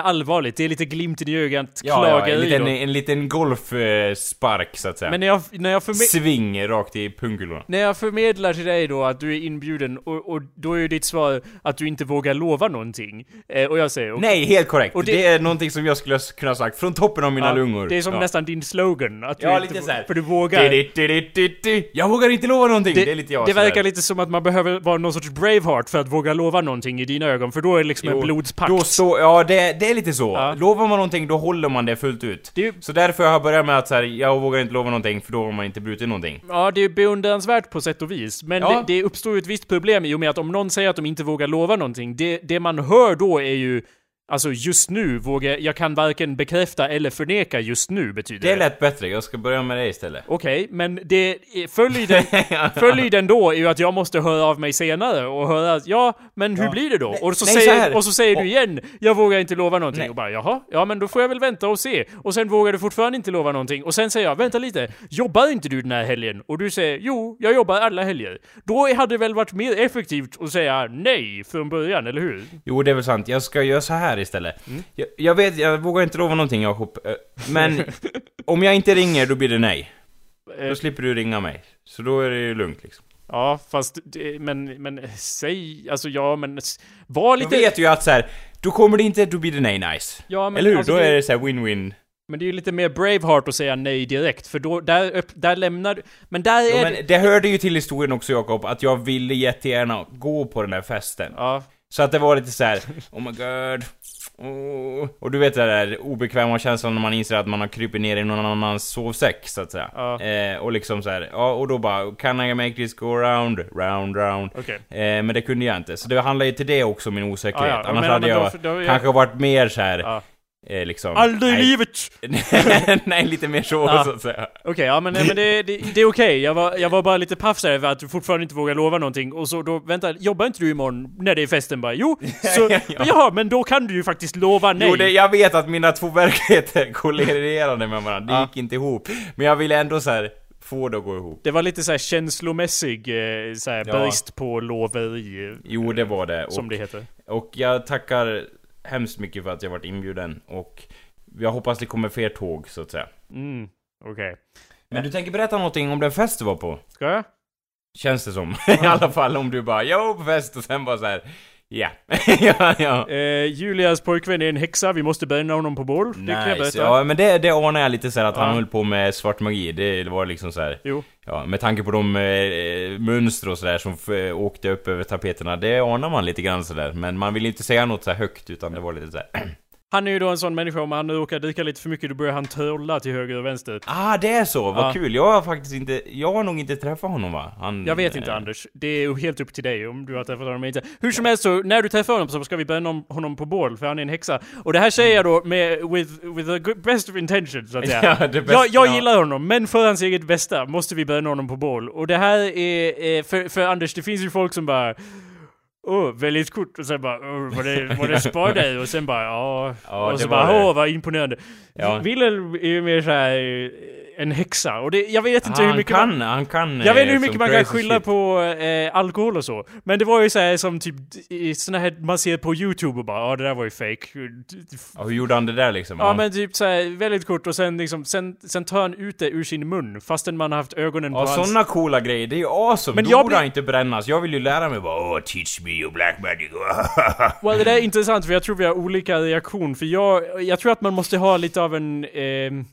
allvarligt, det är lite glimten i ögat, Ja, ja, klaga en liten, en liten golfspark så att säga. Men när jag, när, jag förme- Sving rakt i pungkulorna. när jag förmedlar till dig då att du är inbjuden och, och då är ju ditt svar att du inte vågar lova någonting. Eh, och jag säger... Nej, helt korrekt. Och det... det- är någonting som jag skulle kunna ha sagt från toppen av mina Ja, lungor. Det är som ja. nästan din slogan. Att du Ja, inte, lite såhär. För du vågar. Di, di, di. Jag vågar inte lova någonting. Det, är lite jag det sådär. verkar lite som att man behöver vara någon sorts Braveheart för att våga lova någonting i dina ögon, för då är det liksom en Jo, blodspakt. Då så, ja det, det är lite så. Lovar man någonting, då håller man det fullt ut. Det Så därför har jag börjat med att så här, jag vågar inte lova någonting, för då har man inte brutit någonting. Ja, det är beundransvärt på sätt och vis. Men Ja. det, det uppstår ju ett visst problem i och med att om någon säger att de inte vågar lova någonting, det, det man hör då är ju Alltså just nu vågar jag kan varken bekräfta eller förneka just nu betyder Det är lätt bättre, jag ska börja med det istället. Okej, men det följden, följden då är ju att jag måste höra av mig senare och höra att ja, men hur Ja. blir det då? Nej, och, så nej, så säger, här. och så säger du igen, jag vågar inte lova någonting. Nej. Och bara jaha, ja men då får jag väl vänta och se. Och sen vågar du fortfarande inte lova någonting. Och sen säger jag, vänta lite, jobbar inte du den här helgen? Och du säger, jo, jag jobbar alla helger. Då hade det väl varit mer effektivt att säga nej från början, eller hur? Jo, det är väl sant. Jag ska göra så här istället. Mm. Jag, jag vet, jag vågar inte lova någonting Jakob. eh, Men <laughs> om jag inte ringer, då blir det nej. Eh, Då slipper du ringa mig. Så då är det ju lugnt liksom. Ja, fast, men, men säg, alltså ja, men var Då lite... vet ju att så här, då kommer det inte, då blir det nej nice. Ja, men Eller hur? alltså, då är det så här win-win. Men det är ju lite mer Braveheart att säga nej direkt, för då, där, där lämnar du... Men där är men det... det hörde ju till historien också Jakob, att jag ville jättegärna gå på den där festen. Ja, Så att det var lite så här: <laughs> oh my god. Oh. Och du vet den där obekväma känslan när man inser att man har krypit ner i någon annans sovsäck, så att säga. Ja. Eh, och liksom så här, ja, och då bara, can I make this go round, round, round. okej. Eh, men det kunde jag inte, så det handlar ju till det också min osäkerhet. Ja, ja. Annars Men- hade men jag då- då- kanske varit mer så här. Eh, liksom... Aldrig i nej, livet! <laughs> nej, lite mer så, Ja. så att säga. Okej, ja men, men det, det, det är okej. Jag, var, jag var bara lite paff där över att du fortfarande inte vågar lova någonting. Och så då, vänta, jobbar inte du imorgon när det är festen? Bara, jo, <laughs> så, Ja. jaha, men då kan du ju faktiskt lova nej. Jo, det, jag vet att mina två <laughs> verkligheter kolliderade med varandra, det gick inte ihop. Men jag ville ändå så här få det att gå ihop. Det var lite så här känslomässig eh, så här, Ja. brist på loveri, eh, Jo, det var det. som Och, det heter. och jag tackar hemskt mycket för att jag varit inbjuden. Och jag hoppas det kommer fler tåg, så att säga. Mm, okej. Men du tänker berätta någonting om den fest du var på? Ska jag? Känns det som. <laughs> I alla fall om du bara 'Jag var på fest' och sen bara så här. Ja. <laughs> ja, ja. Eh, Julias pojkvän är en häxa, vi måste bränna honom på bål. Det kan jag Nice. berätta. Ja, men det, det anar jag lite så här att han Ja. höll på med svart magi. Det, det var liksom så här. Jo. Ja, med tanke på de eh, mönster och sådär som f- åkte upp över tapeterna, det anar man lite grann sådär. Men man vill inte säga något så här högt, utan det var lite såhär... <clears throat> Han är ju då en sån människa, om han råkar dricka lite för mycket då börjar han törla till höger och vänster. Ah, det är så! Vad Ja. kul! Jag har faktiskt inte... Jag har nog inte träffat honom va? Han, Jag vet inte eh, Anders, det är helt upp till dig om du har träffat honom eller inte. Hur som helst så, när du träffar honom så ska vi bränna honom- på bål, för han är en häxa. Och det här säger jag då med, with, with the good, best of intentions så att säga. <laughs> Ja, det bästa- jag jag ja. gillar honom, men för hans eget bästa måste vi bränna honom på bål. Och det här är, eh, för, för Anders, det finns ju folk som bara Åh, väldigt kort och sen bara åh, var det, var det spar <laughs> dig? Och sen bara ja, Ja, och så bara åh vad imponerande. Ja. Wilhelm är ju mer såhär en häxa och det, jag vet inte hur Han mycket kan, man, han kan... jag vet inte hur eh, mycket som man kan skylla shit. på eh, alkohol och så. Men det var ju såhär som typ såna här man ser på youtube och bara ja det där var ju fake. Ja, hur gjorde han det där liksom? Ja men typ såhär väldigt kort och sen liksom, sen, sen tar han ut det ur sin mun fastän man har haft ögonen Ja, på hans... såna coola grejer, det är ju awesome! Men Då jag borde han inte brännas. Jag vill ju lära mig bara Åh, teach me your black magic. <laughs> Well, det där är intressant för jag tror vi har olika reaktion. För jag, jag tror att man måste ha lite av en ehm,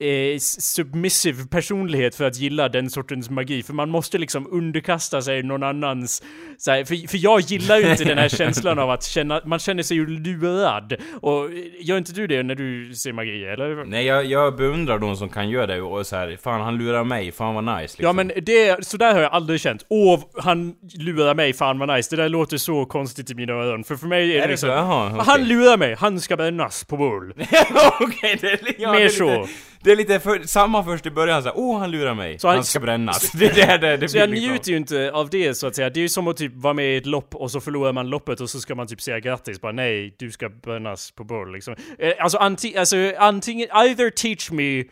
eh, submissive personlighet för att gilla den sortens magi. För man måste liksom underkasta sig någon annans... Så här, för, för jag gillar ju inte den här <laughs> känslan av att känna... Man känner sig ju lurad. Och eh, gör inte du det när du ser magi, eller? Nej, jag, jag beundrar de som kan göra det och så här, fan han lurar mig, fan vad nice liksom. Ja men det, så där har jag aldrig känt. Åh, han lurar mig, fan vad nice. Det där låter så konstigt i mina öron. För för mig är det, Är det liksom... så? Jaha, okej. Han lurar mig, han ska brännas på bål. <laughs> Okej, det är, li- ja, Mer det är så. Det är lite för, samma först i början såhär, åh han lurar mig, Så han- han, ska brännas. <laughs> Det det, det, det Så jag liksom- njuter ju inte av det så att säga. Det är ju som att typ vara med i ett lopp och så förlorar man loppet och så ska man typ säga grattis. Bara nej, du ska brännas på bål liksom. Eh, Alltså, anti alltså antingen, either teach me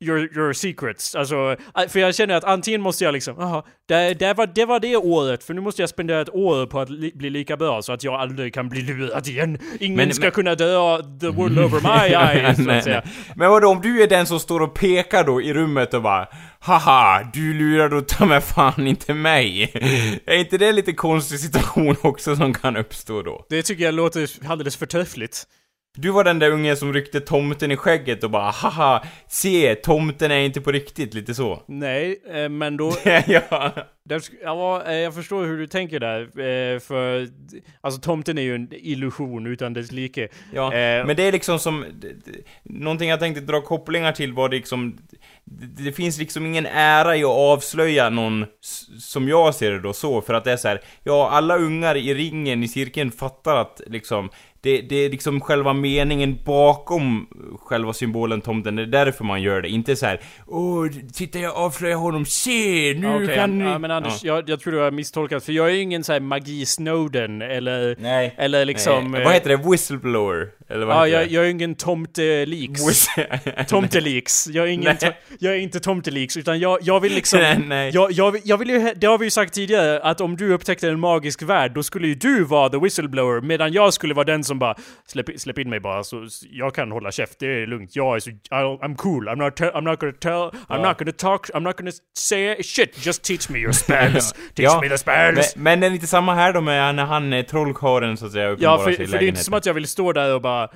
your, your secrets. Alltså, eh, för jag känner att antingen måste jag liksom, jaha, det, det, var, det var det året, för nu måste jag spendera ett år på att li, bli lika bra så att jag aldrig kan bli lurad igen. Ingen Men- ska men- kunna dö the wool <laughs> over my eyes, så Nej, att säga. nej. Men vadå, om du är den som står och pekar då i rummet och bara Haha, du lurar då ta mig fan inte mig. Är inte det en lite konstig situation också som kan uppstå då? Det tycker jag låter alldeles förträffligt. Du var den där ungen som ryckte tomten i skägget och bara haha, se, tomten är inte på riktigt, lite så. Nej, eh, men då... <laughs> ja. Ja, eh, jag förstår hur du tänker där. eh, För, alltså tomten är ju en illusion utan dess like. Ja, Eh, men det är liksom som... Någonting jag tänkte dra kopplingar till var liksom... Det, det finns liksom ingen ära i att avslöja någon, som jag ser det då, så, för att det är så här, ja, alla ungar i ringen, i cirkeln, fattar att liksom... Det, det är liksom själva meningen bakom själva symbolen tomten, det är därför man gör det. Inte så här, åh, titta jag avslöjar honom, se, nu Okej, kan ni... ja, men Anders, Jag, jag tror du har misstolkat, för jag är ju ingen sån här magi-Snowden, eller... Nej. Eller liksom... Nej. eh, Vad heter det? Whistleblower? Eller vad Ja, heter jag, det? jag är ingen tomte-leaks. <laughs> Tomte-leaks. Jag är ingen... To- jag är inte tomte-leaks, utan jag, jag vill liksom... Nej, <laughs> nej. Jag, jag, vill- jag vill ju, det har vi ju sagt tidigare, att om du upptäckte en magisk värld, då skulle ju du vara the whistleblower, medan jag skulle vara den som bara släpp, släpp in mig bara, så jag kan hålla käft, det är lugnt, jag är så, I'm cool, I'm not, I'm not gonna tell, I'm Ja. not gonna talk, I'm not gonna say shit, just teach me your spells, <laughs> teach Ja, me the spells. Men, men det är inte samma här då med när han är trollkarlen så att säga Ja, uppenbarar för, sig i för det är inte som att jag vill stå där och bara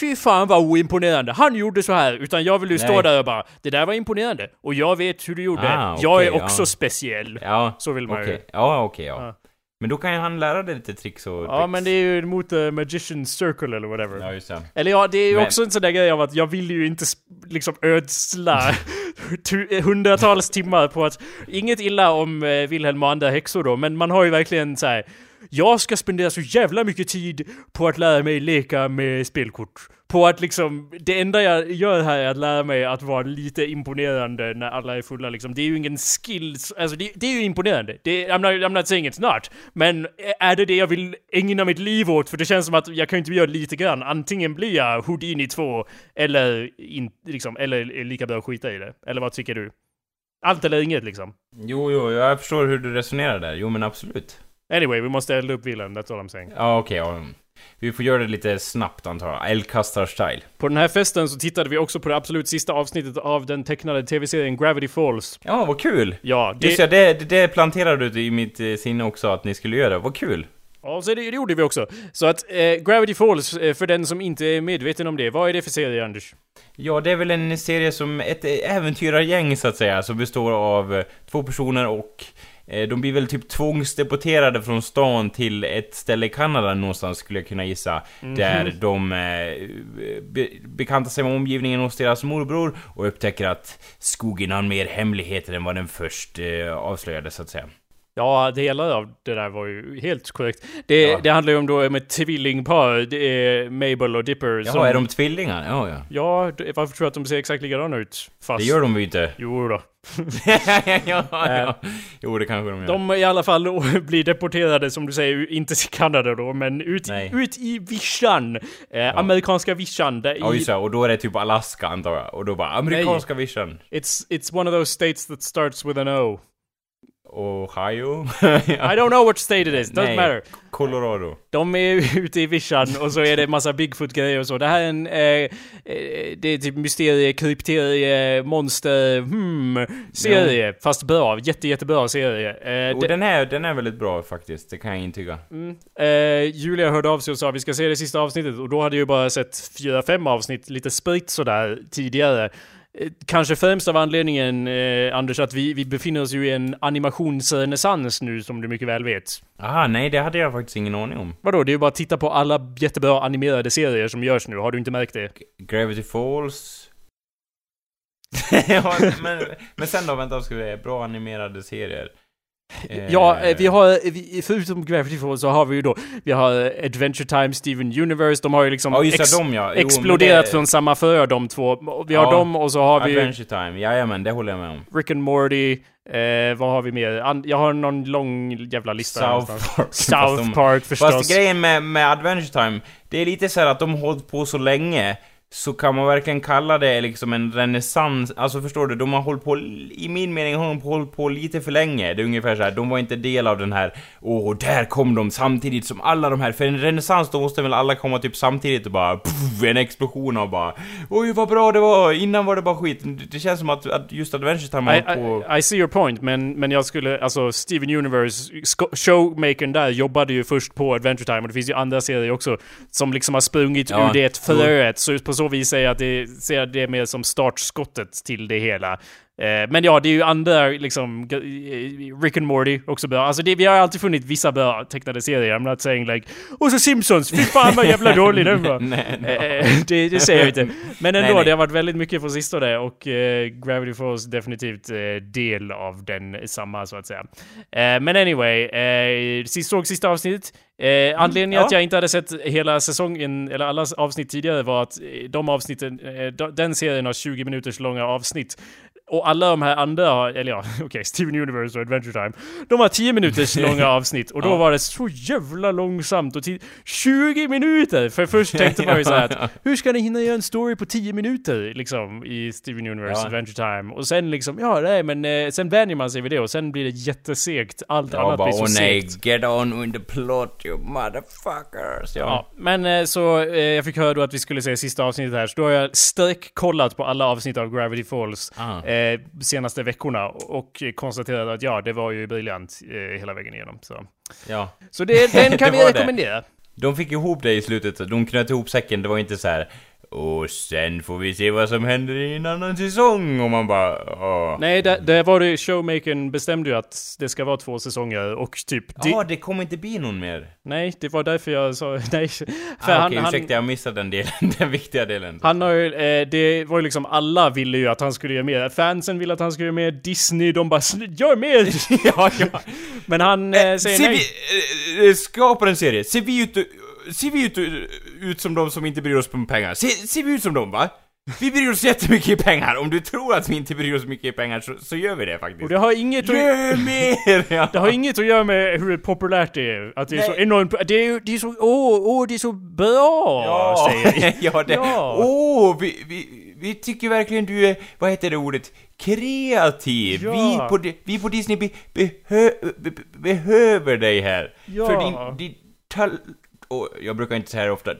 Fy fan vad oimponerande, han gjorde så här utan jag vill ju stå Nej. där och bara Det där var imponerande, och jag vet hur du gjorde, Ah, jag är också ja. speciell. Ja, Så vill man ju. okej. Ja, okej, ja. Ja. Men då kan ju han lära dig lite tricks och Ja men det är ju mot the Magician's Circle eller whatever. Ja, just det. Eller ja, det är ju Men- också en sån där grej av att jag vill ju inte liksom ödsla <laughs> hundratals timmar på att... Inget illa om eh, Wilhelm och andra häxor då, men man har ju verkligen så här jag ska spendera så jävla mycket tid på att lära mig leka med spelkort. På att liksom, det enda jag gör här är att lära mig att vara lite imponerande när alla är fulla liksom. Det är ju ingen skills, alltså det, det är ju imponerande. Det, I'm, not, I'm not saying it's not. Men eh, är det det jag vill ägna mitt liv åt? För det känns som att jag kan inte göra lite grann. Antingen blir jag Houdini 2, eller, in, liksom, eller lika bra att skita i det. Eller vad tycker du? Allt eller inget liksom. Jo, jo, jag förstår hur du resonerar där. Jo, men absolut. Anyway, vi måste elda upp villan, that's all I'm saying. Ja, okej, okay, ja. Vi får göra det lite snabbt antar jag. Eldkastar-style. På den här festen så tittade vi också på det absolut sista avsnittet av den tecknade tv-serien Gravity Falls. Ja, vad kul! Ja, det... Just ja, det, det planterade du i mitt eh, sinne också att ni skulle göra. Vad kul! Ja, så det, det gjorde vi också. Så att eh, Gravity Falls, eh, för den som inte är medveten om det, vad är det för serie, Anders? Ja, det är väl en serie som ett äventyrargäng så att säga, som består av eh, två personer och eh, de blir väl typ tvångsdeporterade från stan till ett ställe i Kanada någonstans skulle jag kunna gissa. Mm. Där de eh, be bekantar sig med omgivningen hos deras morbror och upptäcker att skogen har mer hemligheter än vad den först eh, avslöjade så att säga. Ja, delar av det där var ju helt korrekt. Det, ja. det handlar ju om då om ett tvillingpar, det är Mabel och Dipper Jaha, som... är de tvillingar? Ja, ja. Ja, varför tror du att de ser exakt likadana ut? Fast... Det gör de ju inte. Jo då. <laughs> ja, ja. Jo, det kanske de gör. De i alla fall <laughs> blir deporterade, som du säger, inte till Kanada då, men ut, ut i vischan. Eh, ja. Amerikanska vischan. Ja, just det. Och då är det typ Alaska, antar jag. Och då bara, amerikanska vischan. It's, it's one of those states that starts with an O. Ohio? <laughs> I don't know what state it is, doesn't Nej, matter. Colorado. De är ute i vischan och så är det massa Bigfoot-grejer och så. Det här är en... Eh, eh det är typ mysterie, krypterie, monster, hmm, serie. Ja. Fast bra. Jätte, jättebra serie. Eh, och den, är, den är väldigt bra faktiskt, det kan jag intyga. Mm, eh, Julia hörde av sig och sa vi ska se det sista avsnittet och då hade jag ju bara sett fyra, fem avsnitt lite spritt sådär tidigare. Eh, kanske främst av anledningen, eh, Anders, att vi, vi befinner oss ju i en animationsrenässans nu, som du mycket väl vet. Aha, nej det hade jag faktiskt ingen aning om. Vadå? Det är ju bara att titta på alla jättebra animerade serier som görs nu, har du inte märkt det? Gravity Falls... <laughs> ja, men, men sen då, vänta, ska vi bra animerade serier. Ja, eh, vi har, förutom Gravity Falls så har vi ju då, vi har Adventure Time, Steven Universe, de har ju liksom ja, ex dem, ja. jo, exploderat det... från samma för de två. Vi har ja, dem och så har vi... Adventure Time, jajamän, det håller jag med om. Rick and Morty, eh, vad har vi mer? jag har någon lång jävla lista South Park. South Park förstås. Fast grejen med, med Adventure Time, det är lite så att de har hållit på så länge så kan man verkligen kalla det liksom en renässans, alltså förstår du, de har hållit på, i min mening har de hållit på lite för länge. Det är ungefär så här, de var inte del av den här, åh, där kom de samtidigt som alla de här, för en renässans då måste väl alla komma typ samtidigt och bara, puff, en explosion av bara, oj vad bra det var, innan var det bara skit. Det känns som att, att just Adventure Time har på... I, I, see your point, men, men jag skulle, alltså Steven Universe, showmakern där jobbade ju först på Adventure Time och det finns ju andra serier också som liksom har sprungit ja, ur det fröet, så på så vis säger att det ser det mer som startskottet till det hela. Eh, men ja, det är ju andra liksom, Rick and Morty också bra. Alltså det, vi har alltid funnit vissa bra tecknade serier. I'm not saying like Och så Simpsons, fy fan vad jävla <laughs> dålig den var. nej, no. Eh, <laughs> det, det säger jag inte. Men ändå, nej, nej. det har varit väldigt mycket på sistone och uh, Gravity Falls definitivt uh, del av den samma så att säga. Uh, men anyway, uh, sist, såg sista avsnittet. Eh, anledningen mm, ja. att jag inte hade sett hela säsongen, eller alla avsnitt tidigare, var att de avsnitten, eh, den serien har 20 minuters långa avsnitt. Och alla de här andra, eller ja, <laughs> okej, okay, Steven Universe och Adventure Time. De har 10 minuters <laughs> långa avsnitt och då ja. var det så jävla långsamt och 20 minuter! För först tänkte man ju såhär att <laughs> hur ska ni hinna göra en story på 10 minuter liksom i Steven Universe ja. Adventure Time? Och sen liksom, ja nej men eh, sen vänjer man sig vid det och sen blir det jättesegt. Allt ja, annat bara, blir så nej, segt. get on with the plot you motherfuckers. Ja, ja men eh, så eh, jag fick höra då att vi skulle se sista avsnittet här, så då har jag streckkollat på alla avsnitt av Gravity Falls. Ah eh, senaste veckorna och konstaterade att ja, det var ju briljant eh, hela vägen igenom. Så, ja. så det, den <laughs> kan vi rekommendera. De fick ihop det i slutet, de knöt ihop säcken, det var inte så här Och sen får vi se vad som händer i en annan säsong och man bara åh. Nej, det, det var det showmakern bestämde ju att det ska vara två säsonger och typ... Ja, det kommer inte bli någon mer. Nej, det var därför jag sa <laughs> nej. För ah, Okej, okay, ursäkta jag missade den delen, <laughs> den viktiga delen. Han har ju, eh, det var ju liksom alla ville ju att han skulle göra mer. Fansen ville att han skulle göra mer. Disney, de bara gör mer! <laughs> ja, ja. Men han eh, säger ser nej. Vi, eh, skapar en serie, ser vi ut ser vi ut, ut som de som inte bryr oss om pengar? Ser, ser vi ut som dem va? Vi bryr oss jättemycket i pengar, om du tror att vi inte bryr oss mycket i pengar så, så gör vi det faktiskt. Och det har inget att... Gör mer! <laughs> Ja. Det har inget att göra med hur populärt det är. Att det är Nej. så enormt... Det är, det är så... Åh, åh, det är så bra! Ja, säger <laughs> ja det... Ja. Åh, vi, vi, vi tycker verkligen du är, vad heter det ordet? Kreativ! Ja. Vi, på, vi på Disney be, behö, be, behöver dig här. Ja. För din, din tal jag brukar inte säga det ofta,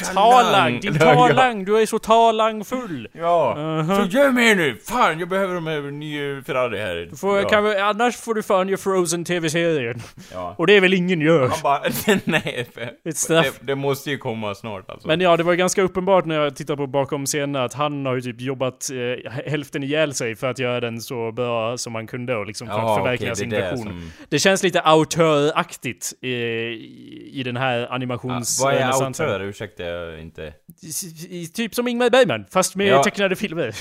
talang! Din talang! Du är så talangfull! Ja, uh -huh. så gör mer nu! Fan, jag behöver de här nya Ferrari här. Du får, ja. kan vi, annars får du fan göra Frozen TV-serien. Ja. Och det är väl ingen gör? Han bara, <laughs> nej, det, det, måste ju komma snart alltså. Men ja, det var ganska uppenbart när jag tittade på bakom scenen att han har ju typ jobbat eh, hälften ihjäl sig för att göra den så bra som man kunde och liksom för att förverkliga okay, sin version. Som... Det känns lite autöraktigt i, i den här animations... Ja, vad är autör? Ursäkta? Inte... Typ som Ingmar Bergman, fast med ja. tecknade filmer. <laughs>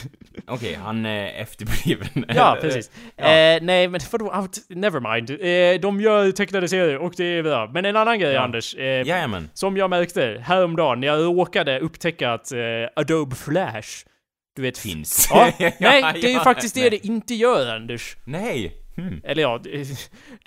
Okej, okay, han är efterbliven. <laughs> ja, <laughs> precis. Ja. Eh, nej, men vadå? Nevermind. Eh, de gör tecknade serier och det är bra. Men en annan grej, ja. Anders. Eh, Jajamän. Som jag märkte häromdagen, när jag råkade upptäcka att eh, Adobe Flash du vet... Finns. Ja, nej, det är ju faktiskt det det inte gör, Anders. Nej. Hmm. Eller ja,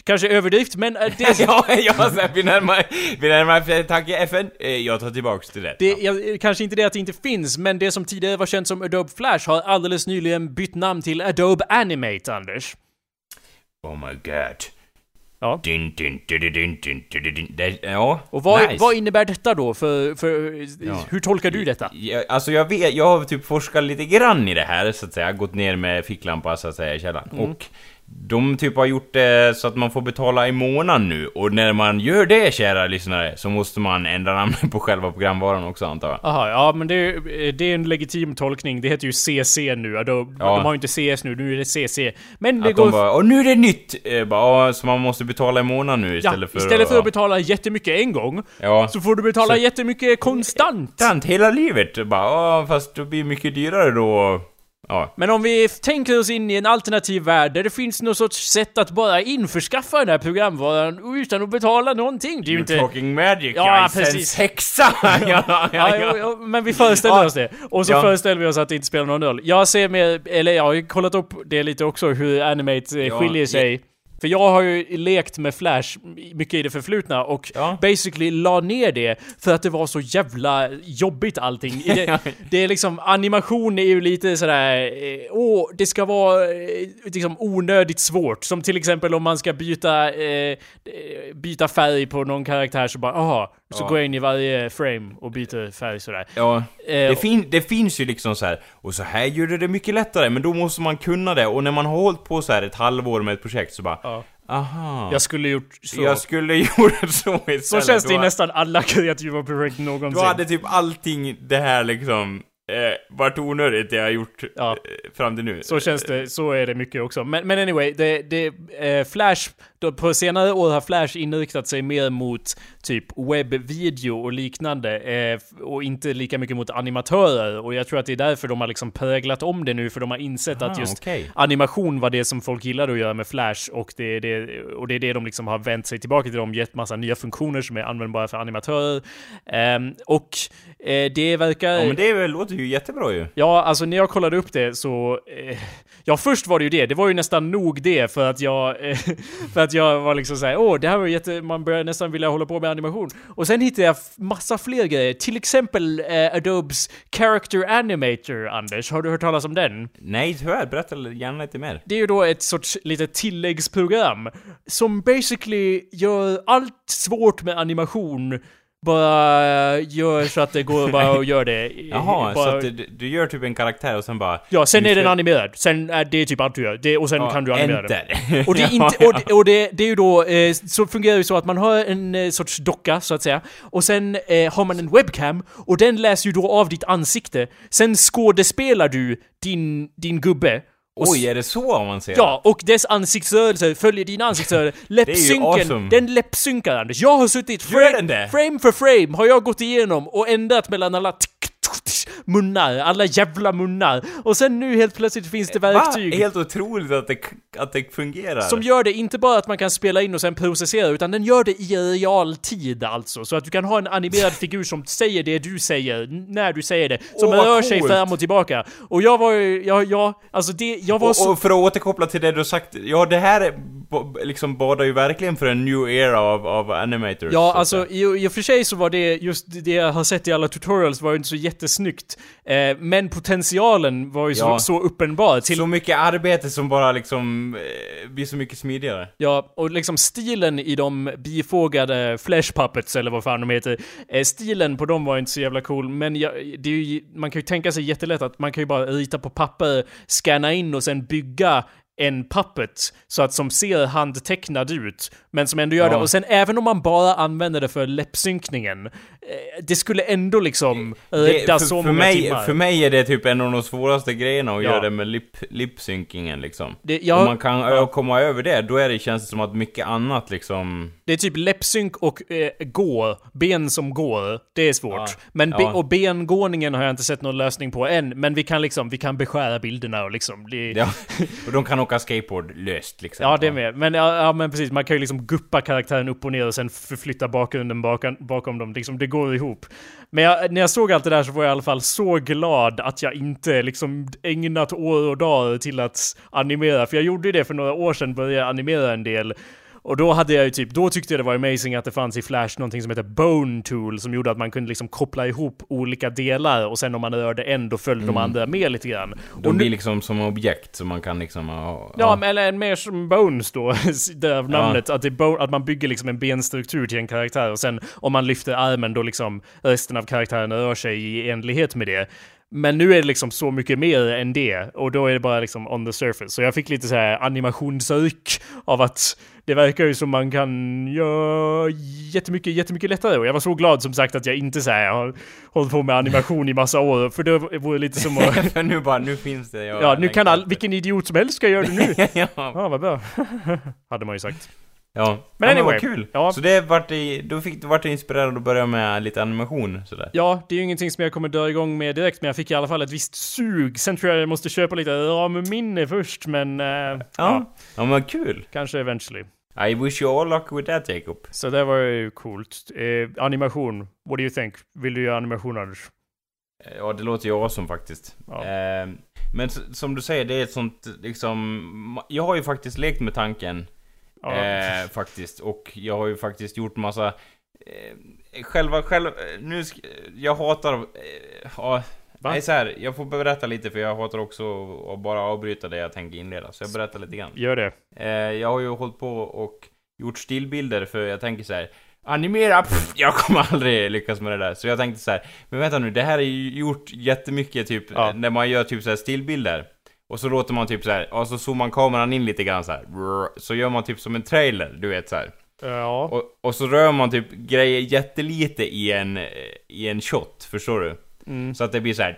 kanske överdrift men eh, det... <laughs> ja, ja, så vi närmar, vi närmar, tack FN, eh, jag tar tillbaks till det. det ja. Kanske inte det att det inte finns, men det som tidigare var känt som Adobe Flash har alldeles nyligen bytt namn till Adobe Animate, Anders. Oh my god. Ja. Din, din, din, ja, Och vad, nice. vad innebär detta då för, för ja. hur tolkar du detta? Ja, alltså jag vet, jag har typ forskat lite grann i det här så att säga, gått ner med ficklampa så att säga i källaren. Mm. Och de typ har gjort det så att man får betala i månaden nu och när man gör det kära lyssnare så måste man ändra namnet på själva programvaran också antar jag. Aha, ja men det, det är en legitim tolkning. Det heter ju CC nu. De, ja. de har ju inte CS nu, nu är det CC. Men det att går... De bara, och nu är det nytt! Eh, bara, så man måste betala i månaden nu istället ja, för istället för att betala jättemycket en gång ja. så får du betala så... jättemycket konstant. Konstant hela livet. Bara, fast det blir mycket dyrare då. Ja. Men om vi tänker oss in i en alternativ värld där det finns något sorts sätt att bara införskaffa den här programvaran utan att betala någonting. Det är ju inte... talking magic, ja, precis. hexa! <laughs> <laughs> ja, ja, ja, ja, ja, men vi föreställer oss det. Och så föreställer vi oss att det inte spelar någon roll. Jag ser med, eller jag har kollat upp det lite också, hur Animate eh, skiljer sig. För jag har ju lekt med Flash mycket i det förflutna och ja. basically la ner det för att det var så jävla jobbigt allting. Det, <laughs> det är liksom, animation är ju lite sådär, eh, åh, det ska vara eh, liksom onödigt svårt. Som till exempel om man ska byta, eh, byta färg på någon karaktär så bara, aha, så ja. går jag in i varje frame och byter färg sådär. Ja, eh, det, fin det finns ju liksom så här, och så här gör det det mycket lättare, men då måste man kunna det. Och när man har hållit på så här ett halvår med ett projekt så bara, ja. aha. Jag skulle gjort så. Jag skulle <laughs> gjort så istället. Så känns det i nästan alla kreativa projekt någonsin. Du hade typ allting det här liksom eh, vart onödigt det jag har gjort ja. eh, fram till nu. Så känns det, så är det mycket också. Men, men anyway, det, det, eh, Flash, på senare år har Flash inriktat sig mer mot typ webbvideo och liknande eh, och inte lika mycket mot animatörer. Och jag tror att det är därför de har liksom präglat om det nu, för de har insett Aha, att just okay. animation var det som folk gillade att göra med Flash och det är det, och det, är det de liksom har vänt sig tillbaka till. De gett massa nya funktioner som är användbara för animatörer. Um, och eh, det verkar... Ja men det låter ju jättebra ju. Ja, alltså när jag kollade upp det så... Eh, ja, först var det ju det. Det var ju nästan nog det för att jag... <laughs> För att jag var liksom såhär, åh, det här var jätte... Man börjar nästan vilja hålla på med animation. Och sen hittade jag massa fler grejer. Till exempel eh, Adobes Character Animator, Anders. Har du hört talas om den? Nej, tyvärr. Berätta gärna lite mer. Det är ju då ett sorts litet tilläggsprogram som basically gör allt svårt med animation bara gör så att det går <laughs> bara att göra det. Jaha, bara, så att du, du gör typ en karaktär och sen bara... Ja, sen är den animerad. Sen är det typ allt du gör. Det, och sen Ja, kan du animera den. enter. <laughs> Och det är inte, och, det- och det, det är ju då, eh, så fungerar ju så att man har en eh, sorts docka, så att säga. Och sen eh, har man en webcam, och den läser ju då av ditt ansikte. Sen skådespelar du din, din gubbe. Och Oj, är det så avancerat? Ja, och dess ansiktsrörelser följer dina ansiktsrörelser. <laughs> Läppsynken, awesome. den läppsynkar Anders. Jag har suttit Gör fra- den det? frame för frame, har jag gått igenom och ändrat mellan alla tick, munnar, alla jävla munnar. Och sen nu helt plötsligt finns det verktyg. Va? Helt otroligt att det, att det fungerar. Som gör det inte bara att man kan spela in och sen processera, utan den gör det i realtid alltså. Så att du kan ha en animerad figur som säger det du säger, när du säger det. Som vad rör sig coolt. fram och tillbaka. Och jag var ju, jag, jag, alltså det, jag var så... och, och för att återkoppla till det du sagt, ja det här är, liksom badar ju verkligen för en new era av, av animators. Ja, alltså i, i och för sig så var det just det jag har sett i alla tutorials var ju inte så jättesnyggt. Eh, men potentialen var ju Ja. så, så uppenbar. Till, Så mycket arbete som bara liksom eh, blir så mycket smidigare. Ja, och liksom stilen i de bifogade Flash Puppets, eller vad fan de heter, eh, stilen på dem var inte så jävla cool, men jag, det är ju, man kan ju tänka sig jättelätt att man kan ju bara rita på papper, scanna in och sen bygga en puppet så att som ser handtecknad ut, men som ändå gör Ja. det. Och sen även om man bara använder det för läppsynkningen, eh, det skulle ändå liksom rädda för, så för, många mig, timmar. för mig är det typ en av de svåraste grejerna att Ja. göra det med lip, lipsynkingen liksom. Det- jag- Om man kan ö- komma över det, då är det, känns det som att mycket annat liksom... Det är typ läppsynk och eh, gå, ben som går. Det är svårt. Ja. Men be- Ja. och bengåningen har jag inte sett någon lösning på än. Men vi kan liksom, vi kan beskära bilderna och liksom. Ja, och de kan åka skateboard löst liksom. Ja, det är med. Men, ja, ja, men precis, man kan ju liksom guppa karaktären upp och ner och sen förflytta bakgrunden bakom, bakom dem. Liksom, det går ihop. Men jag, när jag såg allt det där så var jag i alla fall så glad att jag inte liksom ägnat år och dagar till att animera. För jag gjorde ju det för några år sedan, började animera en del. Och då hade jag ju typ, då tyckte jag det var amazing att det fanns i Flash någonting som heter Bone Tool som gjorde att man kunde liksom koppla ihop olika delar och sen om man rörde en då följde de andra med lite grann. De och nu- blir liksom som objekt som man kan liksom... Ja, Ja, men eller mer som Bones då, <laughs> därav namnet. Att, det är bo- att man bygger liksom en benstruktur till en karaktär och sen om man lyfter armen då liksom resten av karaktären rör sig i enlighet med det. Men nu är det liksom så mycket mer än det och då är det bara liksom on the surface. Så jag fick lite så här animationsryck av att det verkar ju som man kan göra jättemycket, jättemycket lättare. Och jag var så glad som sagt att jag inte så här har hållit på med animation i massa år. För det vore lite som att... <laughs> För nu bara, nu finns det. Ja, nu kan all, vilken idiot som helst ska göra det nu. <laughs> ja, Ja, vad bra. <laughs> Hade man ju sagt. Ja. Men ja, anyway, vad kul. ja. Så det vart i, då fick du vart du inspirerad att börja med lite animation sådär. Ja, det är ju ingenting som jag kommer dra igång med direkt, men jag fick i alla fall ett visst sug. Sen tror jag jag måste köpa lite ramminne först, men... eh, ja. Ja. Ja men kul. kanske eventually. I wish you all luck with that Jacob. Så det var ju coolt. Eh, animation, what do you think? Vill du göra animation Anders? Ja, det låter ju awesome faktiskt. Ja. Eh, men som du säger, det är ett sånt liksom... Jag har ju faktiskt lekt med tanken. Ja. Eh, faktiskt. Och jag har ju faktiskt gjort massa... Eh, själva, själva... Nu sk- jag hatar... Eh, ja, Va? nej, så här, jag får berätta lite för jag hatar också att bara avbryta det jag tänker inleda. Så jag berättar lite grann. Gör det. Eh, jag har ju hållit på och gjort stillbilder för jag tänker så här. Animera, pff, jag kommer aldrig lyckas med det där. Så jag tänkte så här. men vänta nu, det här är ju gjort jättemycket typ, Ja. eh, när man gör typ så här stillbilder. Och så låter man typ så här, och så zoomar kameran in lite grann så här. Så gör man typ som en trailer, du vet så här. Ja. Och, och så rör man typ grejer jättelite i en, i en shot, förstår du? Mm. Så att det blir så här.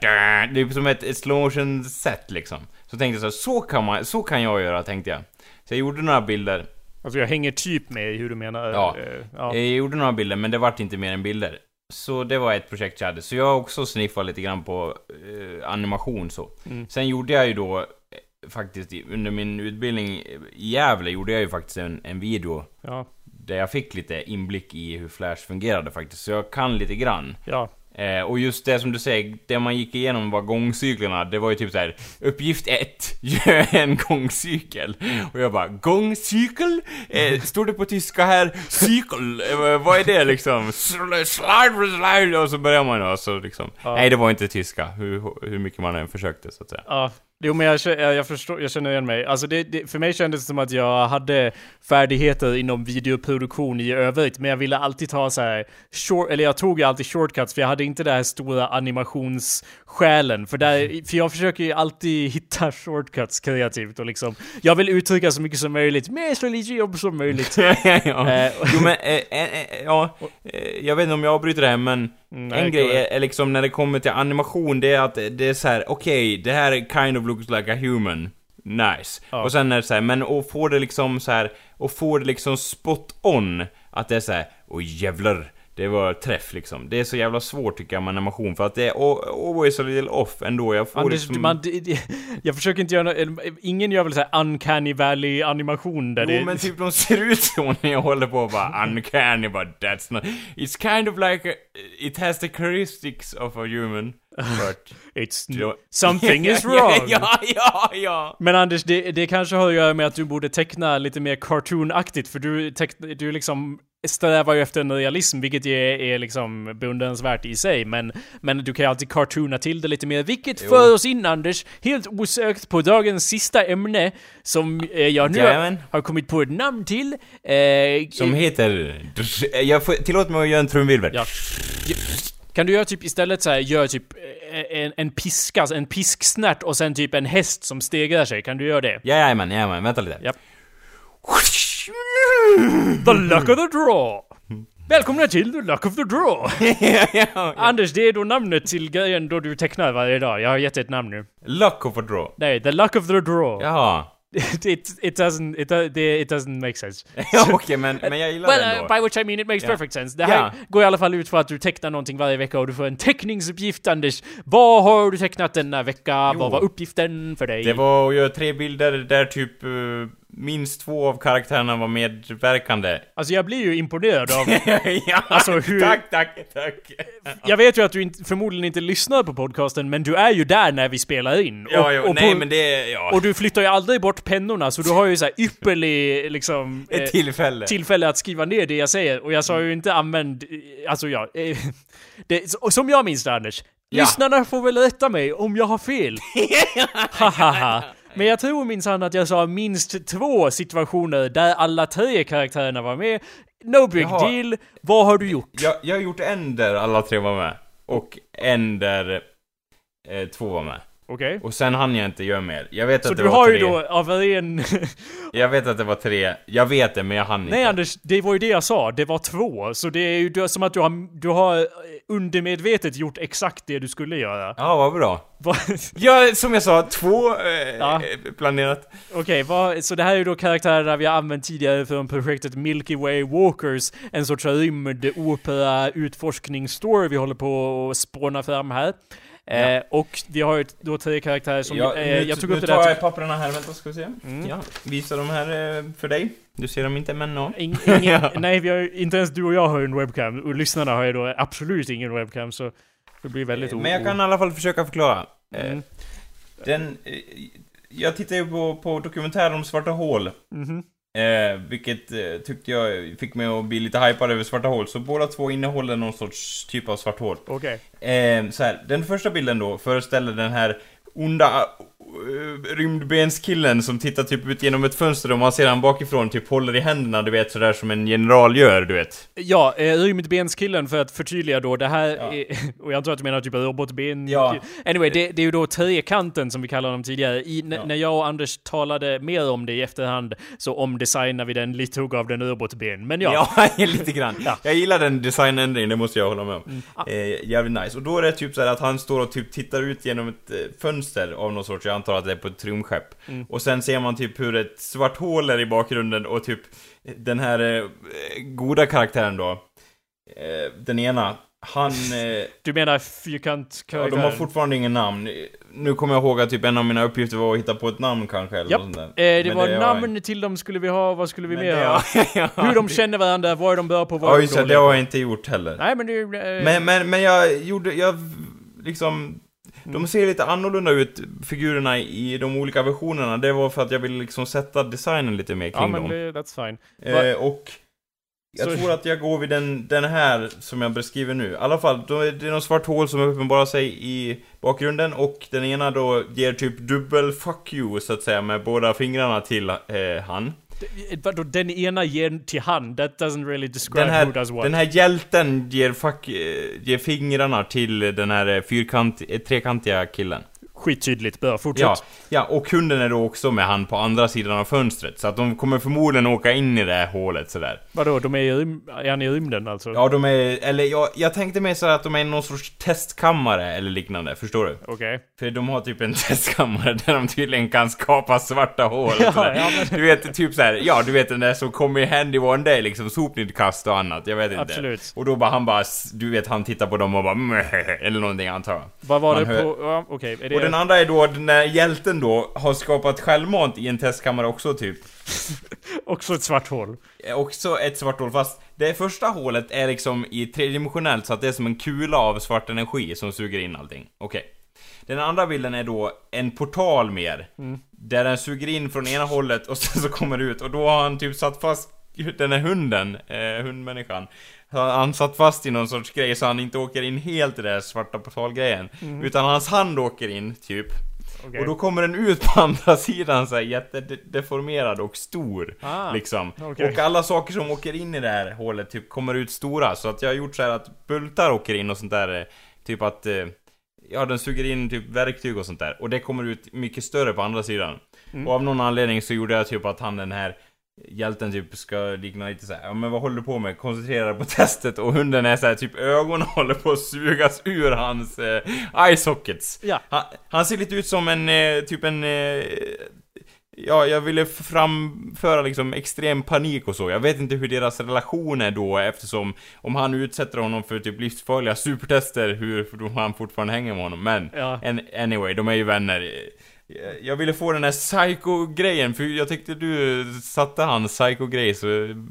Det är som ett, ett slow motion set liksom. Så tänkte jag så här, så kan man, så kan jag göra tänkte jag. Så jag gjorde några bilder. Alltså jag hänger typ med i hur du menar. Ja. Eh, ja. Jag gjorde några bilder, men det vart inte mer än bilder. Så det var ett projekt jag hade. Så jag har också sniffat lite grann på eh, animation så. Mm. Sen gjorde jag ju då, eh, faktiskt under min utbildning i Gävle, gjorde jag ju faktiskt en, en video. Ja. Där jag fick lite inblick i hur Flash fungerade faktiskt. Så jag kan lite grann. Ja. Eh, och just det som du säger, det man gick igenom var gångcyklerna. Det var ju typ så här: Uppgift 1, <laughs> gör en gångcykel. Och jag bara, gångcykel? Eh, står det på tyska här? Cykel? Eh, vad är det liksom? Sl- Slide, slide! Och så börjar man och så liksom. Ja. Nej, det var inte tyska. Hur, hur mycket man än försökte så att säga. Ja, Jo men jag, jag, jag förstår, jag känner igen mig. Alltså det, det, för mig kändes det som att jag hade färdigheter inom videoproduktion i övrigt, men jag ville alltid ta så här short, eller jag tog ju alltid shortcuts för jag hade inte det här stora animationssjälen. För, där, för jag försöker ju alltid <laughs> hitta shortcuts kreativt och liksom, jag vill uttrycka så mycket som möjligt med så lite jobb som möjligt. <laughs> ja, ja. Eh, Jo men, eh, eh, eh, ja, eh, jag vet inte om jag avbryter det här men Mm, nej, en grej är, är liksom när det kommer till animation, det är att det är så här: okej, det här kind of looks like a human. Nice. Ja. Och sen är det så här, men att få det liksom så här, och få det liksom spot on, att det är så här, oj jävlar, det var träff liksom. Det är så jävla svårt tycker jag med animation, för att det är al- always a little off ändå. Jag får Anders, liksom... man, <laughs> jag försöker inte göra ingen gör väl såhär uncanny valley animation där Jo det... men typ de ser ut så när jag håller på och bara uncanny but that's not... It's kind of like a, it has the characteristics of a human. <laughs> But... It's... <laughs> Something is wrong! Ja, ja, ja! Men Anders, det, det kanske har att göra med att du borde teckna lite mer cartoonaktigt, för du, teck, du liksom strävar ju efter en realism, vilket ju är, är liksom beundransvärt i sig, men, men du kan ju alltid cartoona till det lite mer, vilket Jo. för oss in, Anders, helt osökt på dagens sista ämne, som eh, jag nu Jajamän. har kommit på ett namn till. Eh, Som heter... Jag får, tillåt mig att göra en trumvirvel. Ja. Kan du göra typ istället så här, gör typ eh, en, en piska, alltså en pisksnärt och sen typ en häst som stegrar sig, kan du göra det? Jajamän, jajamän, vänta lite. Japp. The luck of the draw! Välkomna till The Luck of the Draw! <laughs> ja, ja. Anders, det är då namnet till grejen då du tecknar varje dag. Jag har gett ett namn nu. Luck of a draw. Nej, The Luck of the Draw. Jaha. <laughs> it, it doesn't, it, det- it doesn't make sense. <laughs> Ja, okej, men, men jag gillar Well, den uh, då. by which I mean it makes Ja. perfect sense. Det här Ja. går i alla fall ut för att du tecknar någonting varje vecka och du får en teckningsuppgift, Anders. Vad har du tecknat denna vecka? Jo. Vad var uppgiften för dig? Det var att göra tre bilder där typ eh, minst två av karaktärerna var medverkande. Alltså jag blir ju imponerad av... <laughs> ja, Alltså, hur- Tack, tack, tack. Jag vet ju att du inte, förmodligen inte lyssnar på podcasten, men du är ju där när vi spelar in. Ja, ja, och, nej på- men det, ja. och du flyttar ju aldrig bort pennorna, så du har ju så här ypperlig, liksom... <laughs> eh, Ett tillfälle. tillfälle att skriva ner det jag säger. Och jag sa ju inte använd, eh, alltså ja, eh, <laughs> det, som jag minns det Anders. Ja. Lyssnarna får väl rätta mig om jag har fel. Hahaha. Men jag tror minsann att jag sa minst två situationer där alla tre karaktärerna var med. No big Jaha. deal. Vad har du gjort? jag, jag har gjort en där alla tre var med. Och en där eh, två var med. Okej. Och sen hann jag inte göra mer. Jag vet Så att det du var har tre. ju då av en... <laughs> Jag vet att det var tre. Jag vet det, men jag hann inte. Nej Anders, det var ju det jag sa. Det var två. Så det är ju du- som att du har, du har eh, undermedvetet gjort exakt det du skulle göra. Ja, vad bra. <laughs> Va- Ja, som jag sa, två eh, Ja. eh, planerat. Okej, vad- så det här är ju då karaktärerna vi har använt tidigare från projektet Milky Way Walkers, en sorts rymd opera utforskningsstory vi håller på att spåna fram här. Eh, och vi har ju då tre karaktärer som... Ja, eh, nu, jag tog nu upp det tar där... jag papperna här, vänta ska vi se. Mm. Ja, visa de här eh, för dig. Du ser dem inte, men no. In, ingen, <laughs> Nej, vi har, inte ens du och jag har ju en webcam, och lyssnarna har ju då absolut ingen webcam, så det blir väldigt o- Men jag kan i alla fall försöka förklara. Eh, Mm. Den... Eh, jag tittade ju på, på dokumentären om svarta hål. Mhm. Eh, vilket eh, tyckte jag fick mig att bli lite hypad över svarta hål. Så båda två innehåller någon sorts typ av svart hål. Okej. Eh, så här, den första bilden då föreställer den här onda rymdbenskillen som tittar typ ut genom ett fönster och man ser han bakifrån typ håller i händerna, du vet sådär som en general gör, du vet. Ja, eh, rymdbenskillen för att förtydliga då, det här Ja. är, <laughs> och jag tror att du menar typ robotben. Ja. Anyway, det, det är ju då trekanten som vi kallar dem tidigare. I, Ja. När jag och Anders talade mer om det i efterhand så omdesignar vi den lite och gav den robotben. Men ja. <laughs> Ja, lite grann. Ja. Jag gillar den designändringen, det måste jag hålla med om. Ah. Eh, jävligt nice. Och då är det typ så här att han står och typ tittar ut genom ett eh, fönster av någon sorts, jag antar att det är på ett trumskepp. Mm. Och sen ser man typ hur ett svart hål är i bakgrunden och typ den här eh, goda karaktären då. Eh, den ena, han... <laughs> Eh, Du menar ja, fyrkantkaraktären? de har fortfarande ingen namn. Nu kommer jag ihåg att typ en av mina uppgifter var att hitta på ett namn kanske, eller Japp. Eh, det Men var namn till dem skulle vi ha, vad skulle vi mer ha? <laughs> ja. Hur de känner varandra, vad är de bra på, vad Ja de just det, det har jag inte gjort heller. Nej men är eh, Men, men, men jag gjorde, jag liksom... De ser lite annorlunda ut, figurerna i de olika versionerna. Det var för att jag ville liksom sätta designen lite mer Ja kring men dem. det, that's fine. Eh, och... Jag Så- tror att jag går vid den, den här som jag beskriver nu. I alla fall, då är det är någon svart hål som uppenbarar sig i bakgrunden och den ena då ger typ dubbel fuck you så att säga med båda fingrarna till eh, han. Vadå, den ena ger till han? That doesn't really describe Den här, who does what. den här hjälten ger, fuck, eh, ger fingrarna till den här fyrkant, trekantiga killen. Skittydligt, bra. Fortsätt. Ja, ja, och hunden är då också med han på andra sidan av fönstret. Så att de kommer förmodligen åka in i det här hålet sådär. Vadå, de är i, rym- är han i rymden alltså? Ja, de är, eller jag, jag tänkte mer så att de är i någon sorts testkammare eller liknande, förstår du? Okej. För de har typ en <laughs> testkammare där de tydligen kan skapa svarta hål Ja, sådär. ja, men- Du vet, typ så här, ja du vet den där som kommer i handy one day liksom, sopnedkast och annat, jag vet inte. Absolut. Och då bara han bara, du vet han tittar på dem och bara "Meh", eller någonting antar jag. Vad var Man det hör- på... Okej. Är det... Och den andra är då den där hjälten då har skapat självmant i en testkammare också typ. <laughs> Också ett svart hål. Eh, Också ett svart hål, fast det första hålet är liksom i tredimensionellt så att det är som en kula av svart energi som suger in allting. Okej. Den andra bilden är då en portal mer. Där den suger in från ena hållet och <laughs> sen så kommer det ut och då har han typ satt fast den här hunden, eh, hundmänniskan. Han satt fast i någon sorts grej så han inte åker in helt i den där svarta portalgrejen. Utan hans hand åker in, typ. Okej. Och då kommer den ut på <laughs> andra sidan så här jättedeformerad och stor. Ah, liksom. okej. Och alla saker som åker in i det här hålet typ kommer ut stora. Så att jag har gjort så här att bultar åker in och sånt där. Typ att... eh, Ja, den suger in typ verktyg och sånt där. Och det kommer ut mycket större på andra sidan. Mm. Och av någon anledning så gjorde jag typ att han den här hjälten typ ska likna lite såhär, ja men vad håller du på med? Koncentrera dig på testet och hunden är såhär, typ ögonen <laughs> håller på att sugas ur hans eh, eye sockets. Ja. Han, han ser lite ut som en, eh, typ en... Eh, ja, jag ville framföra liksom extrem panik och så. Jag vet inte hur deras relation är då eftersom om han utsätter honom för typ livsfarliga supertester, hur han fortfarande hänger med honom. Men, Ja. an, anyway, de är ju vänner. Jag- Jag ville få den här psycho-grejen, för jag tyckte du satte hans psycho-grej så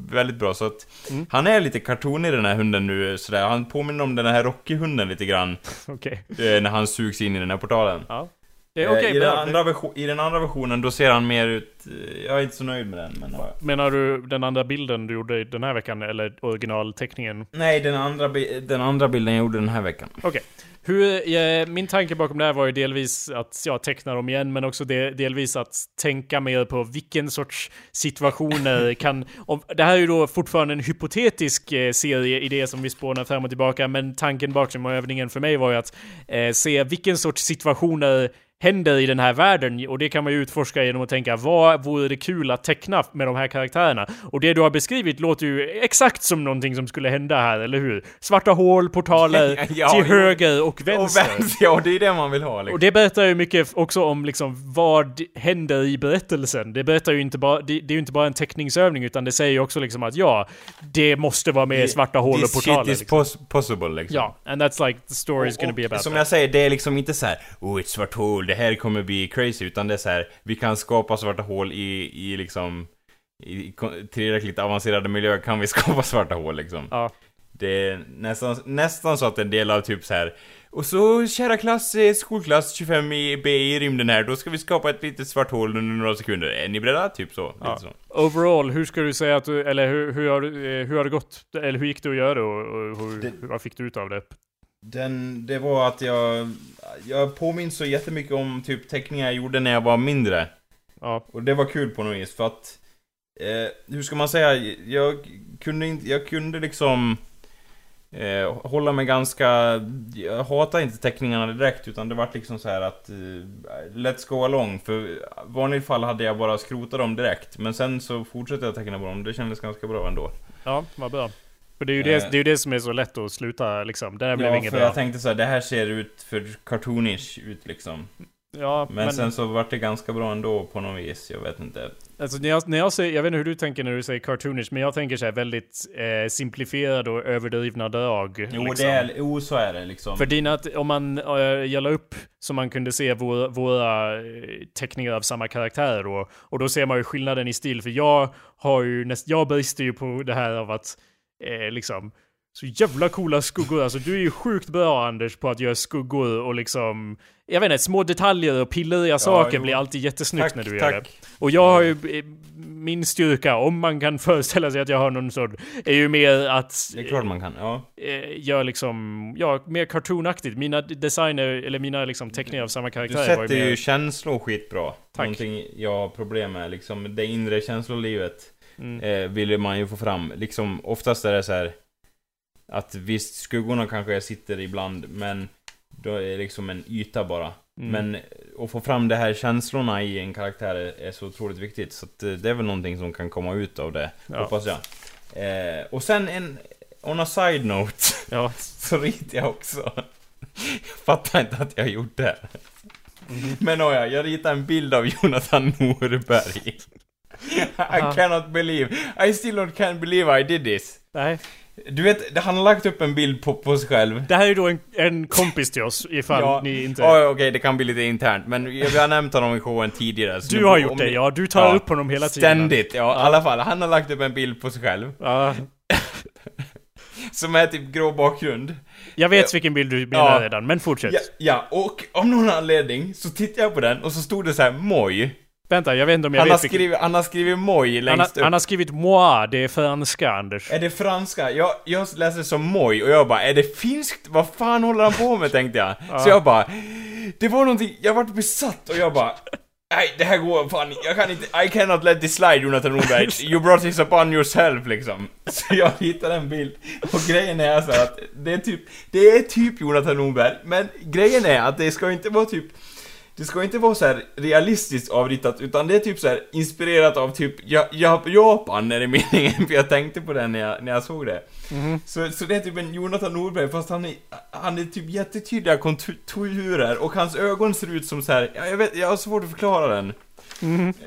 väldigt bra, så att Mm. han är lite kartonig den här hunden nu sådär. Han påminner om den här Rocky-hunden lite grann, <laughs> Okej. eh, när han sugs in i den här portalen. Ja. Det är Eh, okej, I, den andra version, I den andra versionen, då ser han mer ut... eh, Jag är inte så nöjd med den, men... ja. Menar du den andra bilden du gjorde den här veckan, eller originalteckningen? Nej, den andra, den andra bilden jag gjorde den här veckan. Okej. Hur, eh, min tanke bakom det här var ju delvis att ja, teckna dem igen, men också de, delvis att tänka mer på vilken sorts situationer <laughs> kan... Om, det här är ju då fortfarande en hypotetisk eh, serie idé som vi spånar fram och tillbaka, men tanken bakom övningen för mig var ju att eh, se vilken sorts situationer händer i den här världen och det kan man ju utforska genom att tänka vad vore det kul att teckna med de här karaktärerna? Och det du har beskrivit låter ju exakt som någonting som skulle hända här, eller hur? Svarta hål, portaler, <laughs> Ja, till höger och vänster. Och vänster, ja det är det man vill ha liksom. Och det berättar ju mycket också om liksom vad händer i berättelsen. Det berättar ju inte bara, det, det är ju inte bara en teckningsövning utan det säger ju också liksom att ja, det måste vara med svarta hål och This portaler. shit is Liksom. pos- possible liksom. Ja, and that's like the story is gonna be about Som that. jag säger, det är liksom inte så här, oh ett svart hål, det här kommer bli crazy, utan det är så här, vi kan skapa svarta hål i, i liksom i tillräckligt avancerade miljöer kan vi <laughs> skapa svarta hål liksom. Ja. Det är nästan, nästan så att en del av typ så här. Och så kära klass, eh, skolklass 25 i B i rymden här, då ska vi skapa ett litet svart hål under några sekunder. Är ni beredda? Typ så. Ja. Så. Overall, hur ska du säga att du, eller hur, hur, har, du, eh, hur har det gått? Eller hur gick det att göra och, och hur, Det- vad fick du ut av det? Den, det var att jag, jag påminns så jättemycket om typ teckningar jag gjorde när jag var mindre. Ja, Och det var kul på något vis för att eh, Hur ska man säga? Jag kunde inte, jag kunde liksom eh, Hålla mig ganska Jag hatar inte teckningarna direkt utan det var liksom så här att eh, Let's go along för i vanligt fall hade jag bara skrotat dem direkt Men sen så fortsatte jag teckna på dem, det kändes ganska bra ändå ja vad bra. För det är ju det, Eh. det, är det som är så lätt att sluta liksom. Det här blev Ja inget för bra. jag tänkte så här, det här ser ut för cartoonish ut liksom ja, Men, sen så vart det ganska bra ändå på något vis, jag vet inte Alltså när jag, när jag säger, jag vet inte hur du tänker när du säger cartoonish, men jag tänker så här väldigt eh, simplifierade och överdrivna drag. Jo liksom. det är, jo så är det liksom För dina, om man äh, jag la upp så man kunde se våra, våra eh, teckningar av samma karaktär då, och då ser man ju skillnaden i stil, för jag har ju näst, jag brister ju på det här av att eh, liksom Så jävla coola skuggor. Alltså du är ju sjukt bra Anders på att göra skuggor och liksom... Jag vet inte, små detaljer och pillriga saker jo. blir alltid jättesnyggt Tack, när du gör tack. det. Och jag har ju... eh, Min styrka, om man kan <laughs> föreställa sig att jag har någon sån, är ju mer att... Det är klart man kan, ja. eh, gör liksom, ja, mer cartoonaktigt. Mina designer, eller mina liksom teckningar av samma Du karaktär var sätter ju ju mer... känslor skitbra. Tack. Någonting jag har problem med, liksom det inre känslolivet Mm. eh, vill man ju få fram. Liksom oftast är det så här att visst, skuggorna kanske sitter ibland, men då är det liksom en yta bara. Mm. Men att få fram de här känslorna i en karaktär är, är så otroligt viktigt. Så att, eh, det är väl någonting som kan komma ut av det, Ja. hoppas jag. Eh, och sen en, on a side note, Ja. <laughs> så ritar jag också. <laughs> Jag fattar inte att jag gjort det. Men nåja, jag ritade en bild av Jonathan Norberg. I Ah. cannot believe, I still not can believe I did this. Nej. Du vet, han har lagt upp en bild på, på sig själv. Det här är då en, en kompis till oss, ifall ni inte... Ja, Okej, det kan bli lite internt, men vi har nämnt honom i showen tidigare. så Du nu- har om gjort det, ni- ja. Du tar Ja, upp honom hela tiden. Ständigt, ja. I alla fall. Han har lagt upp en bild på sig själv. Ja. <laughs> Som är typ grå bakgrund. Jag vet vilken bild du menar Ja. redan, men fortsätt. Ja, ja, och av någon anledning så tittade jag på den och så stod det så här moj. Vänta, jag vet inte om jag Han har, vet vilken... skrivit, han har skrivit moj Han längst har, upp. han har skrivit moi, det är franska Anders. Är det franska? Jag, jag läser det som moj och jag bara, är det finskt? Vad fan håller han på med tänkte jag. Så jag bara, det var någonting, jag vart besatt och jag bara, nej det här går fan jag kan inte, I cannot let this slide Jonathan Norberg. You brought this upon yourself liksom. Så jag hittade en bild och grejen är så här att det är typ, det är typ Jonathan Norberg, men grejen är att det ska inte vara typ det ska inte vara så här realistiskt avritat, utan det är typ så här inspirerat av typ ja, ja, Japan, är det meningen, <laughs> för jag tänkte på det när jag, när jag såg det. Så, så det är typ en Jonathan Norberg, fast han är, han är typ jättetydliga konturer, och hans ögon ser ut som så här, ja, jag vet, jag har svårt att förklara den.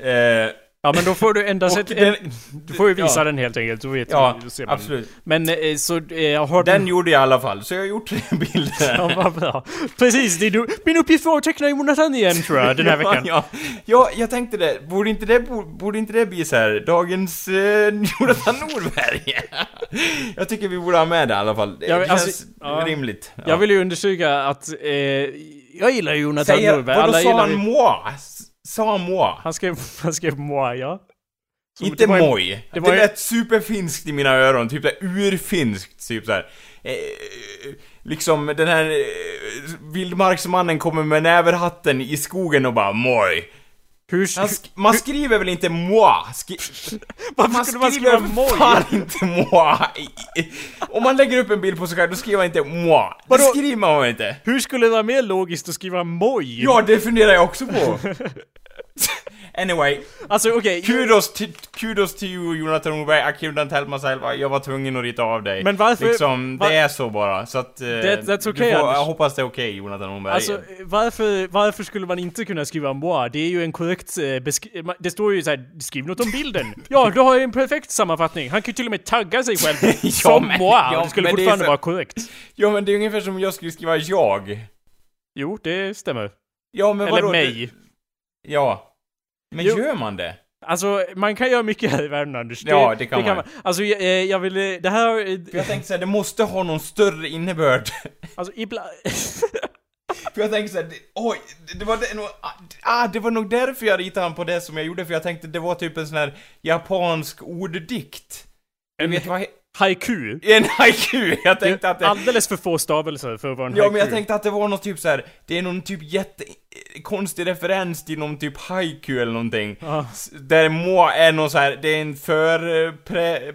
Eh, Ja men då får du endast ett... den- en, du får ju visa ja. den helt enkelt, då vet ja, du, ser absolut. Men eh, så, eh, har du... Den gjorde jag i alla fall, så jag har gjort den <laughs> bilden. Ja, vad bra. Precis, det du. Min uppgift var att teckna Jonathan igen tror jag, den här <laughs> veckan. Ja, ja, jag tänkte det. Borde inte det, borde inte det bli så här dagens eh, <laughs> Jonathan Norberg? jag tycker vi borde ha med det i alla fall. Det Ja, men känns alltså, ja. rimligt. Ja. Jag vill ju understryka att eh, jag gillar Jonathan Säger, Norberg. vadå sa han ju... moi? Sa han moi? Han skrev, <laughs> han skrev moi, ja. Så Inte det var en- moj. det Det, en- lät superfinskt i mina öron, typ såhär urfinskt, typ såhär. Eh, liksom den här eh, vildmarksmannen kommer med näverhatten i skogen och bara moj. Hur... Man, sk- man skriver väl inte moi? Skri Varför man skulle man skriva moi? fan inte moi! Om man lägger upp en bild på sig själv, då skriver man inte moi. Det Vadå? skriver man inte. Hur skulle det vara mer logiskt att skriva moj? Ja, det funderar jag också på. <laughs> anyway, Alltså okej, kudos till, kudos till you Jonathan Norberg, I couldn't help myself, jag var tvungen att rita av dig. Men varför- Liksom, va- det är så bara, så att... eh, That- that's okay, får. Jag hoppas det är okej Jonathan Norberg. Alltså, varför, varför skulle man inte kunna skriva moi? Det är ju en korrekt eh, Det står ju såhär, skriv något om bilden. <laughs> Ja, du har ju en perfekt sammanfattning. Han kan ju till och med tagga sig själv <laughs> Ja, som men- moi. ja, det skulle fortfarande så- vara korrekt. Ja men det är ungefär som om jag skulle skriva jag. Jo, det stämmer. Ja men Eller vadå? mig. Ja. Men Jo. gör man det? Alltså, man kan göra mycket här i världen, Anders. Ja, det kan man. Alltså, jag, eh, jag vill... eh, Det här... eh, För jag tänkte såhär, det måste ha någon större innebörd. <laughs> Alltså, ibland... <laughs> För jag tänkte såhär, det- oj, det, det var det, nog, ah, det var nog därför jag ritade han på det som jag gjorde, för jag tänkte det var typ en sån här japansk orddikt. Du vet vad haiku. En haiku! Jag tänkte att det... alldeles för få stavelser för att vara en Ja haiku. men jag tänkte att det var något typ så här. det är någon typ jätte konstig referens till någon typ haiku eller någonting. Ja. S- Där må är någon så här, det är en för pre,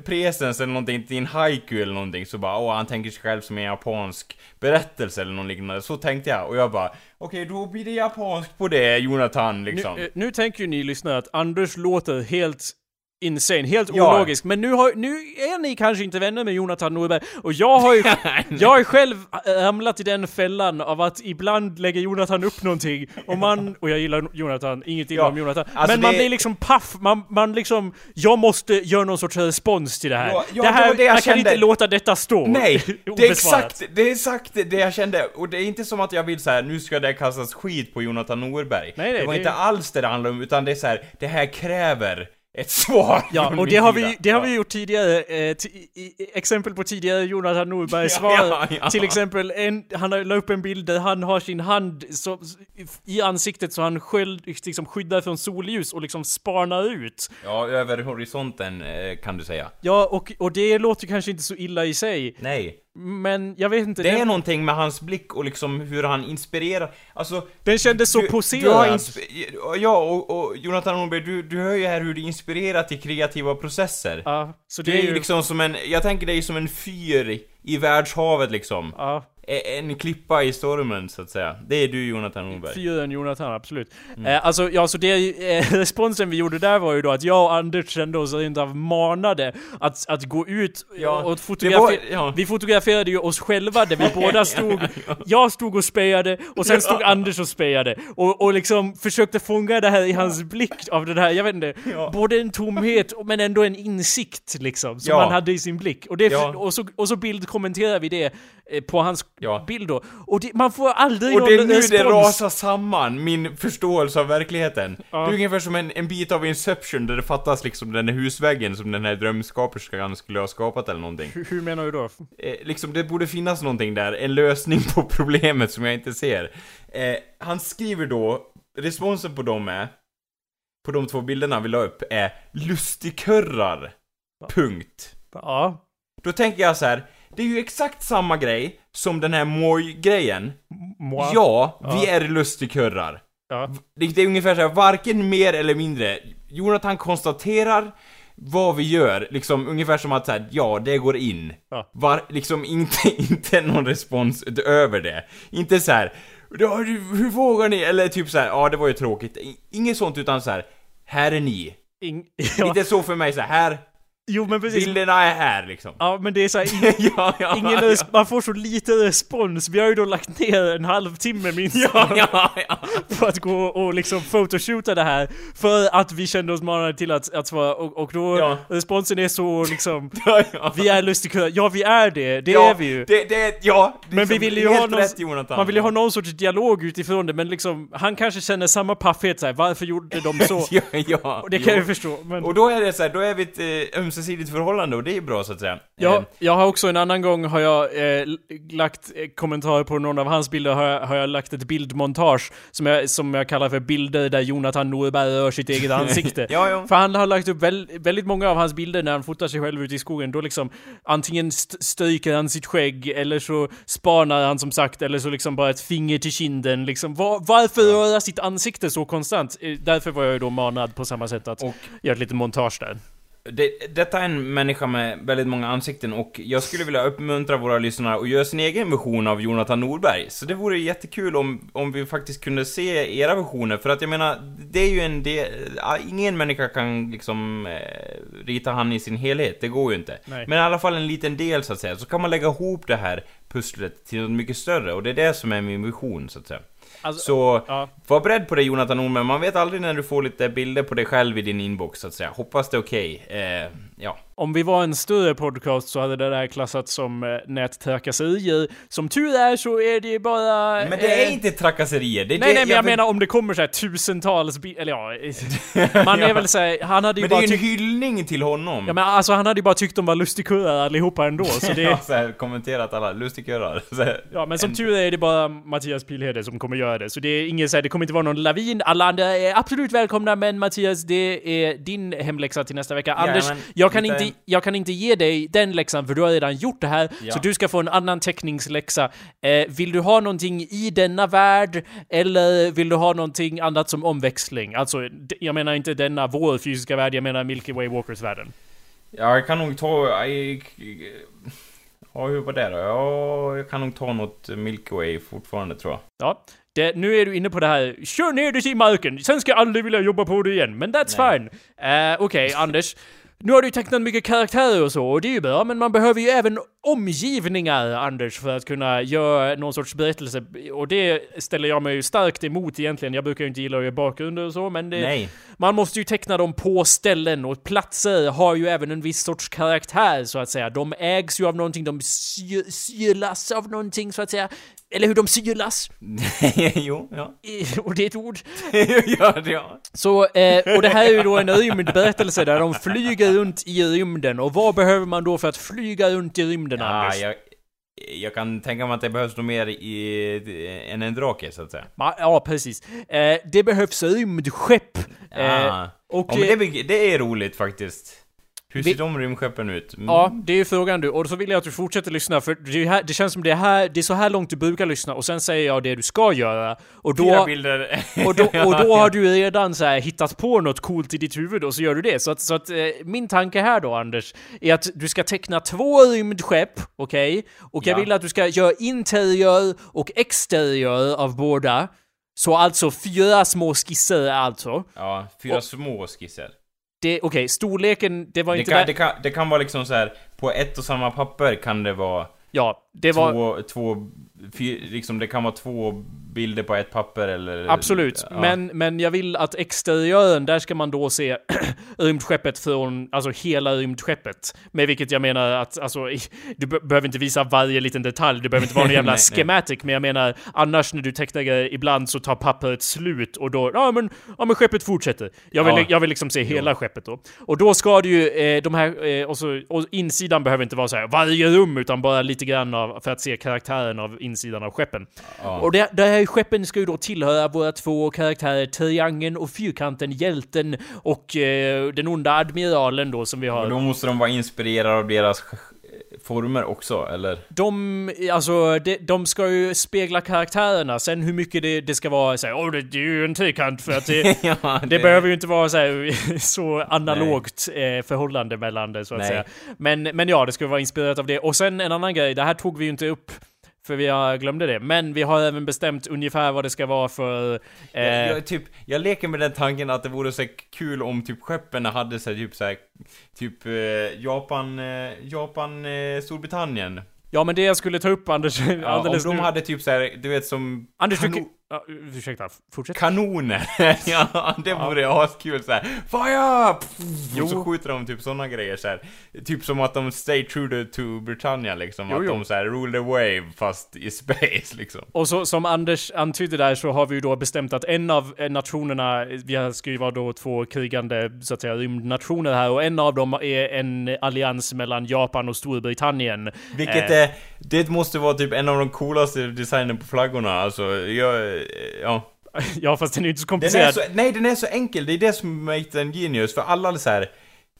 eller någonting till en haiku eller någonting. Så bara, åh han tänker sig själv som en japansk berättelse eller något liknande. Så tänkte jag och jag bara, okej då blir det japanskt på det Jonathan liksom. Nu, eh, nu tänker ju ni lyssnare att Anders låter helt insane, helt Ja. ologisk. Men nu, har, nu är ni kanske inte vänner med Jonathan Norberg. Och jag har ju, <laughs> jag har själv ramlat i den fällan av att ibland lägger Jonathan upp någonting och man, och jag gillar Jonathan, inget illa Ja, om Jonathan. alltså men man det- blir liksom paff, man, man liksom, jag måste göra någon sorts respons till det här. Ja, ja, det här det det jag man kan kände. inte låta detta stå. Nej, det är <laughs> exakt, det är exakt det jag kände. Och det är inte som att jag vill så här, nu ska det kastas skit på Jonathan Norberg. Nej, nej, det var inte alls det det handlade om, utan det är så här, det här kräver ett svar Ja, och det har, vi, det har vi gjort tidigare. Eh, i, i, exempel på tidigare Jonathan Norbergs Ja, svar. ja, ja. Till exempel, en, han la upp en bild där han har sin hand så, i ansiktet så han själv liksom skyddar från solljus och liksom spanar ut. Ja, över horisonten eh, kan du säga. Ja, och, och det låter kanske inte så illa i sig. Nej. Men jag vet inte. Det är den, någonting med hans blick och liksom hur han inspirerar, alltså... den kändes så du, poserad. du Ja, och, och Jonathan Norberg, du, du hör ju här hur du inspirerar till kreativa processer. Ja, så det, Det är ju liksom som en, jag tänker dig som en fyr i världshavet liksom. Ja, En klippa i stormen, så att säga. Det är du, Jonathan Norberg. fyren Jonathan, absolut. Mm. Eh, alltså, ja, så det, eh, <laughs> responsen vi gjorde där var ju då att jag och Anders kände oss rent av manade att, att gå ut Ja, och fotografera. ja. Vi fotograferade ju oss själva där vi <laughs> båda stod. Jag stod och spejade och sen stod Anders och spejade. Och, och liksom försökte fånga det här i hans blick av det här, jag vet inte, både en tomhet men ändå en insikt liksom. Som han hade i sin blick. Och, det, och, så, och så bildkommenterar vi det på hans Ja. bild då. Och det, man får aldrig Och det är nu respons. det rasar samman, min förståelse av verkligheten. Ja. Det är ungefär som en, en bit av Inception där det fattas liksom den här husväggen som den här drömskaperskan skulle ha skapat eller någonting. Hur, hur menar du då? Eh, liksom, det borde finnas någonting där, en lösning på <laughs> problemet som jag inte ser. Eh, han skriver då, responsen på dem är, på de två bilderna vi la upp, är lustigkurrar. Punkt. Ja. Då tänker jag så här. Det är ju exakt samma grej som den här moj-grejen. Ja, vi är lustigkurrar. Ja. Det, det är ungefär så här, varken mer eller mindre. Jonathan konstaterar vad vi gör, liksom ungefär som att säga ja, det går in. Ja. Var, liksom <laughs> inte, inte någon respons över det. Inte så här, ja, hur vågar ni? Eller typ så här, ja det var ju tråkigt. Inget sånt utan så här, här är ni. Ing, <laughs> ja. Lite så för mig så här, här, Jo men precis. bilderna är här liksom. Ja men det är såhär, ing, <laughs> ja, ja, ingen ja. man får så lite respons. Vi har ju då lagt ner en halvtimme minst <laughs> Ja, ja, ja. <laughs> på att gå och liksom photoshoota det här. För att vi kände oss manade till att, att svara, och, och då, responsen är så liksom, vi är lustigkurrar. Ja vi är det, det är vi ju. Det, det, ja, Men vi liksom, ville ju ha någon, rätt, man vill ju ha någon sorts dialog utifrån det, men liksom, han kanske känner samma paffhet såhär, varför gjorde de så? ja, ja. Och det kan jag ju förstå, men... Och då är det så här, då är vi ett eh, ömsesidigt förhållande och det är bra så att säga. Ja, Eh, jag har också en annan gång har jag eh, lagt eh, kommentarer på någon av hans bilder har jag, har jag lagt ett bildmontage som jag, som jag kallar för bilder där Jonathan Norberg rör sitt eget ansikte. <laughs> Ja, ja. För han har lagt upp väl, väldigt många av hans bilder när han fotar sig själv ute i skogen. Då liksom antingen st- stryker han sitt skägg eller så spanar han som sagt eller så liksom bara ett finger till kinden liksom. Var, varför röra sitt ansikte så konstant? Eh, Därför var jag ju då manad på samma sätt att Och- göra ett litet montage där. Det, detta är en människa med väldigt många ansikten och jag skulle vilja uppmuntra våra lyssnare att göra sin egen version av Jonathan Norberg. Så det vore jättekul om, om vi faktiskt kunde se era versioner, för att jag menar, det är ju en del... Ingen människa kan liksom eh, rita han i sin helhet, det går ju inte. Nej. Men i alla fall en liten del så att säga, så kan man lägga ihop det här pusslet till något mycket större, och det är det som är min vision så att säga. Alltså, Så, ja. var beredd på det Jonathan Norman, man vet aldrig när du får lite bilder på dig själv i din inbox så att säga. Hoppas det är okej. Eh, ja. Om vi var en större podcast så hade det där klassats som eh, nättrakasserier. Som tur är så är det bara... Men det är eh, inte trakasserier, det är Nej, det, nej, men jag, vill- menar om det kommer så här tusentals bi- eller ja... <laughs> Man är Ja. väl såhär, han hade ju Men det bara är ju en hyllning till honom. Ja men alltså han hade ju bara tyckt de var lustigkurrar allihopa ändå, så <laughs> det... Ja, så här, kommenterat alla lustigkurrar. <laughs> Ja men som En- tur är det bara Mattias Pilhede som kommer göra det. Så det är ingen så här, det kommer inte vara någon lavin. Alla andra är absolut välkomna men Mattias, det är din hemläxa till nästa vecka. Anders, men jag kan, lite- inte, jag kan inte ge dig den läxan för du har redan gjort det här. Ja. Så du ska få en annan teckningsläxa. Eh, vill du ha någonting i denna värld? Eller vill du ha någonting annat som omväxling? Alltså, jag menar inte denna vår fysiska värld, jag menar Milky Way Walkers-världen. Ja, jag kan nog ta... Jag, ja, hur var det då? Ja, jag kan nog ta något Milky Way fortfarande tror jag. Ja. Det, nu är du inne på det här, kör ner det i marken, sen ska jag aldrig vilja jobba på det igen, men that's Nej. fine. Uh, Okej, Anders. Nu har du tecknat mycket karaktärer och så, och det är ju bra, men man behöver ju även omgivningar, Anders, för att kunna göra någon sorts berättelse. Och det ställer jag mig ju starkt emot egentligen. Jag brukar ju inte gilla att göra bakgrunder och så, men det, Nej. man måste ju teckna dem på ställen, och platser har ju även en viss sorts karaktär, så att säga. De ägs ju av någonting, de sy- sylas av någonting, så att säga. Eller hur de sylas. <laughs> jo, ja. Eh, Och det är ett ord. <laughs> ja, det- ja. Så, eh, och det här är ju då en rymdberättelse där de flyger runt i rymden. Och vad behöver man då för att flyga runt i rymden, ja Anders? jag, jag kan tänka mig att det behövs nog mer i, än en drake, så att säga. Ja, precis. Eh, det behövs rymdskepp. Eh, Ja. och, ja, eh, det, det är roligt faktiskt. Hur Vi- ser de rymdskeppen ut? Mm. Ja, det är frågan du. Och så vill jag att du fortsätter lyssna, för det, här, det känns som det är, här, det är så här långt du brukar lyssna, och sen säger jag det du ska göra. Och då, <laughs> och då, <laughs> och då har du redan så hittat på något coolt i ditt huvud, och så gör du det. Så att, så att eh, min tanke här då, Anders, är att du ska teckna två rymdskepp, okej? Och jag Ja. vill att du ska göra interiör och exteriör av båda. Så alltså fyra små skisser alltså. Ja, fyra Och- små skisser. Det, okej, storleken, det var Det inte kan, där. det, kan, det kan vara liksom så här på ett och samma papper kan det vara Ja, det var... två, två, liksom det kan vara två bilder på ett papper eller... Absolut, ja. men, men jag vill att exteriören, där ska man då se <clears throat> rymdskeppet från, alltså hela rymdskeppet. Med vilket jag menar att, alltså, du be behöver inte visa varje liten detalj, det behöver inte vara <laughs> någon jävla Nej, nej. schematic, men jag menar annars när du tecknar grejer, ibland så tar pappret slut och då, ja men, ja men skeppet fortsätter. Jag vill, Ja. jag vill liksom se hela skeppet då. Och då ska du ju, eh, de här, eh, och, så, och insidan behöver inte vara så här varje rum, utan bara lite grann av, för att se karaktären av insidan av skeppen. Ja. Och det, det här skeppen ska ju då tillhöra våra två karaktärer, Triangeln och Fyrkanten, hjälten och eh, den onda admiralen då som vi har. då måste de vara inspirerade av deras former också, eller? De, alltså, de, de ska ju spegla karaktärerna, sen hur mycket det, det ska vara såhär, åh det, det är ju en trekant för att det, <laughs> ja, Det behöver ju inte vara så, här, <laughs> så analogt eh, förhållande mellan det så att Nej. säga. Men, men ja, det ska vara inspirerat av det. Och sen en annan grej, det här tog vi ju inte upp för vi har glömde det. Men vi har även bestämt ungefär vad det ska vara för... Eh, Jag, jag, typ, jag leker med den tanken att det vore så kul om typ skeppen hade så här, typ så här, typ eh, Japan, eh, Japan, eh, Storbritannien. ja men det jag skulle ta upp Anders, <laughs> Ja, om alldeles de nu. hade typ så här, du vet som Anders, du. Ja, ursäkta, fortsätt. kanoner. <laughs> ja, det vore askul så här. Fire! Jo. Och så skjuter de typ såna grejer så här. Typ som att de stay true to, Britannia liksom. Jo, att jo. de så här rule the wave fast i space liksom. Och så, som Anders antydde där så har vi ju då bestämt att en av eh, nationerna, vi ska ju vara då två krigande, så att säga, rymdnationer här och en av dem är en allians mellan Japan och Storbritannien. Vilket Eh. är, det måste vara typ en av de coolaste designen på flaggorna alltså. Jag, ja. Ja, fast den är ju inte så Den komplicerad. är så, nej, den är så enkel. Det är det som make den genius. För alla så här.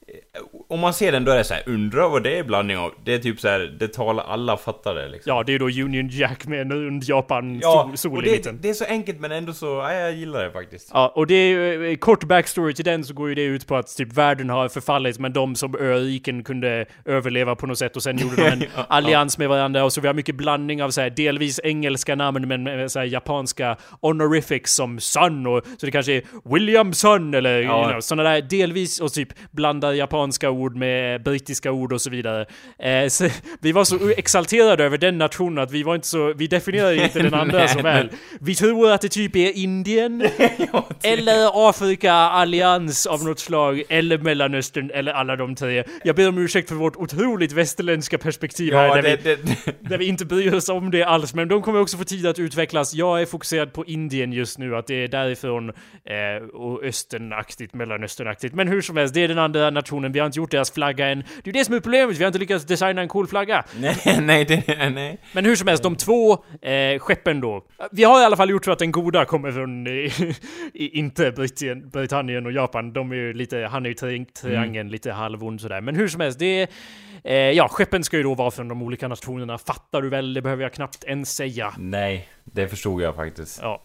Eh, Om man ser den då är det så här, undrar vad det är blandning av. Det är typ så här, det talar alla fattar det liksom. Ja, det är då Union Jack med en rund Japan Ja, sol, och i det, mitten. det är så enkelt men ändå så, ja, jag gillar det faktiskt. Ja, och det är eh, kort backstory till den så går ju det ut på att typ världen har förfallit men de som öriken kunde överleva på något sätt och sen gjorde de en <laughs> Ja, allians med varandra och så vi har mycket blandning av så här, delvis engelska namn men med så här, japanska honorifics som Sun och så det kanske är William Sun eller Ja. you know, sådana där delvis och typ blandar japanska ord med brittiska ord och så vidare. Eh, så, vi var så exalterade över den nationen att vi var inte så, vi definierade inte den andra Nej, så väl. Vi tror att det typ är Indien <laughs> Ja, det- eller Afrika allians av något slag, eller Mellanöstern, eller alla de tre. Jag ber om ursäkt för vårt otroligt västerländska perspektiv här, ja, där, det, vi, det, där vi inte bryr oss om det alls, men de kommer också få tid att utvecklas. Jag är fokuserad på Indien just nu, att det är därifrån eh, och östernaktigt, mellanösternaktigt. Men hur som helst, det är den andra nationen, vi har inte gjort deras flagga än. Det är det som är problemet, vi har inte lyckats designa en cool flagga. <laughs> nej, nej, det, nej. Men hur som helst, de två eh, skeppen då. Vi har i alla fall gjort så att den goda kommer från eh, <laughs> inte Britannien, Britannien och Japan. De är ju lite, han är ju tri- triangeln, lite halvond sådär. Men hur som helst, det är... Eh, ja, skeppen ska ju då vara från de olika nationerna. Fattar du väl? Det behöver jag knappt ens säga. Nej, det förstod jag faktiskt. Ja.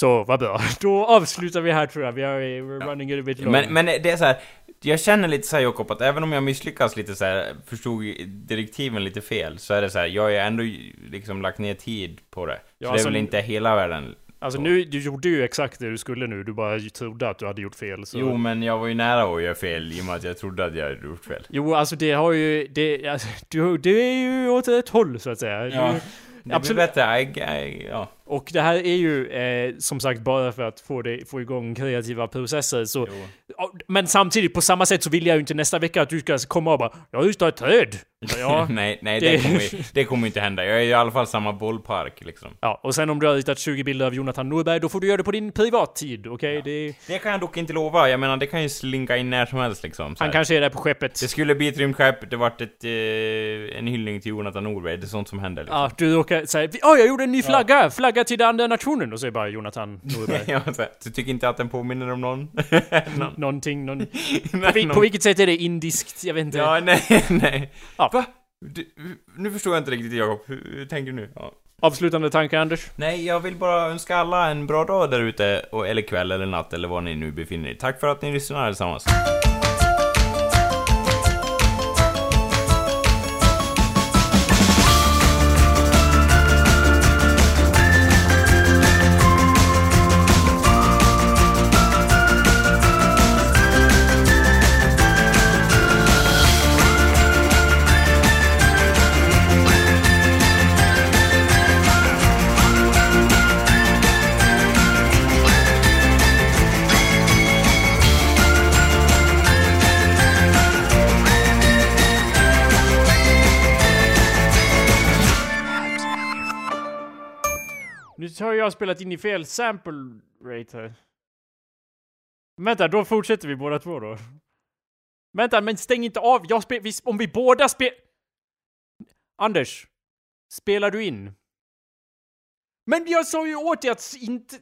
Så, vad bra. <laughs> Då avslutar vi här tror jag. Vi är we're running a bit long. Men, men det är så här. Jag känner lite så här Jakob, att även om jag misslyckas lite så här, förstod direktiven lite fel, så är det så här, jag har ju ändå liksom lagt ner tid på det. Så Ja, det är alltså- väl inte hela världen. Alltså nu, du gjorde ju exakt det du skulle nu. Du bara trodde att du hade gjort fel. Så. Jo, men jag var ju nära att göra fel i och med att jag trodde att jag hade gjort fel. Jo, alltså det har ju... Det, alltså, du, det är ju åt ett håll så att säga. Ja. Du, Det Absolut. blir bättre, I, I, ja. Och det här är ju eh, som sagt bara för att få, det, få igång kreativa processer. Så, Jo. Ja, men samtidigt, på samma sätt så vill jag ju inte nästa vecka att du ska komma och bara Ja just det, ett träd! <laughs> Ja, nej, nej det, Det- kommer, ju- det kommer inte hända. Jag är i alla fall samma bollpark liksom. ja, och sen om du har ritat 20 bilder av Jonathan Norberg, då får du göra det på din privattid, okej? Det- Det kan jag dock inte lova. Jag menar, det kan ju slinka in när som helst liksom. Så Han kanske är där på skeppet. Det skulle bli ett rymdskepp, det vart ett, eh, en hyllning till Jonathan Norberg. Det är sånt som händer liksom. Ja, du råkar säga Åh, jag gjorde en ny flagga! Flagga till den andra nationen! Och så är bara Jonathan Norberg. <laughs> Ja, du tycker inte att den påminner om någon? <laughs> Nå- Någonting, någon... <laughs> Nej, På, någon- på vilket sätt är det indiskt? Jag vet inte. Ja, nej, nej. Ja. Va? Du, nu förstår jag inte riktigt Jakob. Hur, hur tänker du nu? Ja. Avslutande tankar, Anders? Nej, jag vill bara önska alla en bra dag där ute, och- eller kväll eller natt eller var ni nu befinner er. Tack för att ni lyssnar allesammans. Har jag spelat in i fel sample rate här. Vänta, då fortsätter vi båda två då. Vänta, men stäng inte av. Jag spel, vi, om vi båda spel... Anders. Spelar du in? Men jag sa ju åt dig att inte...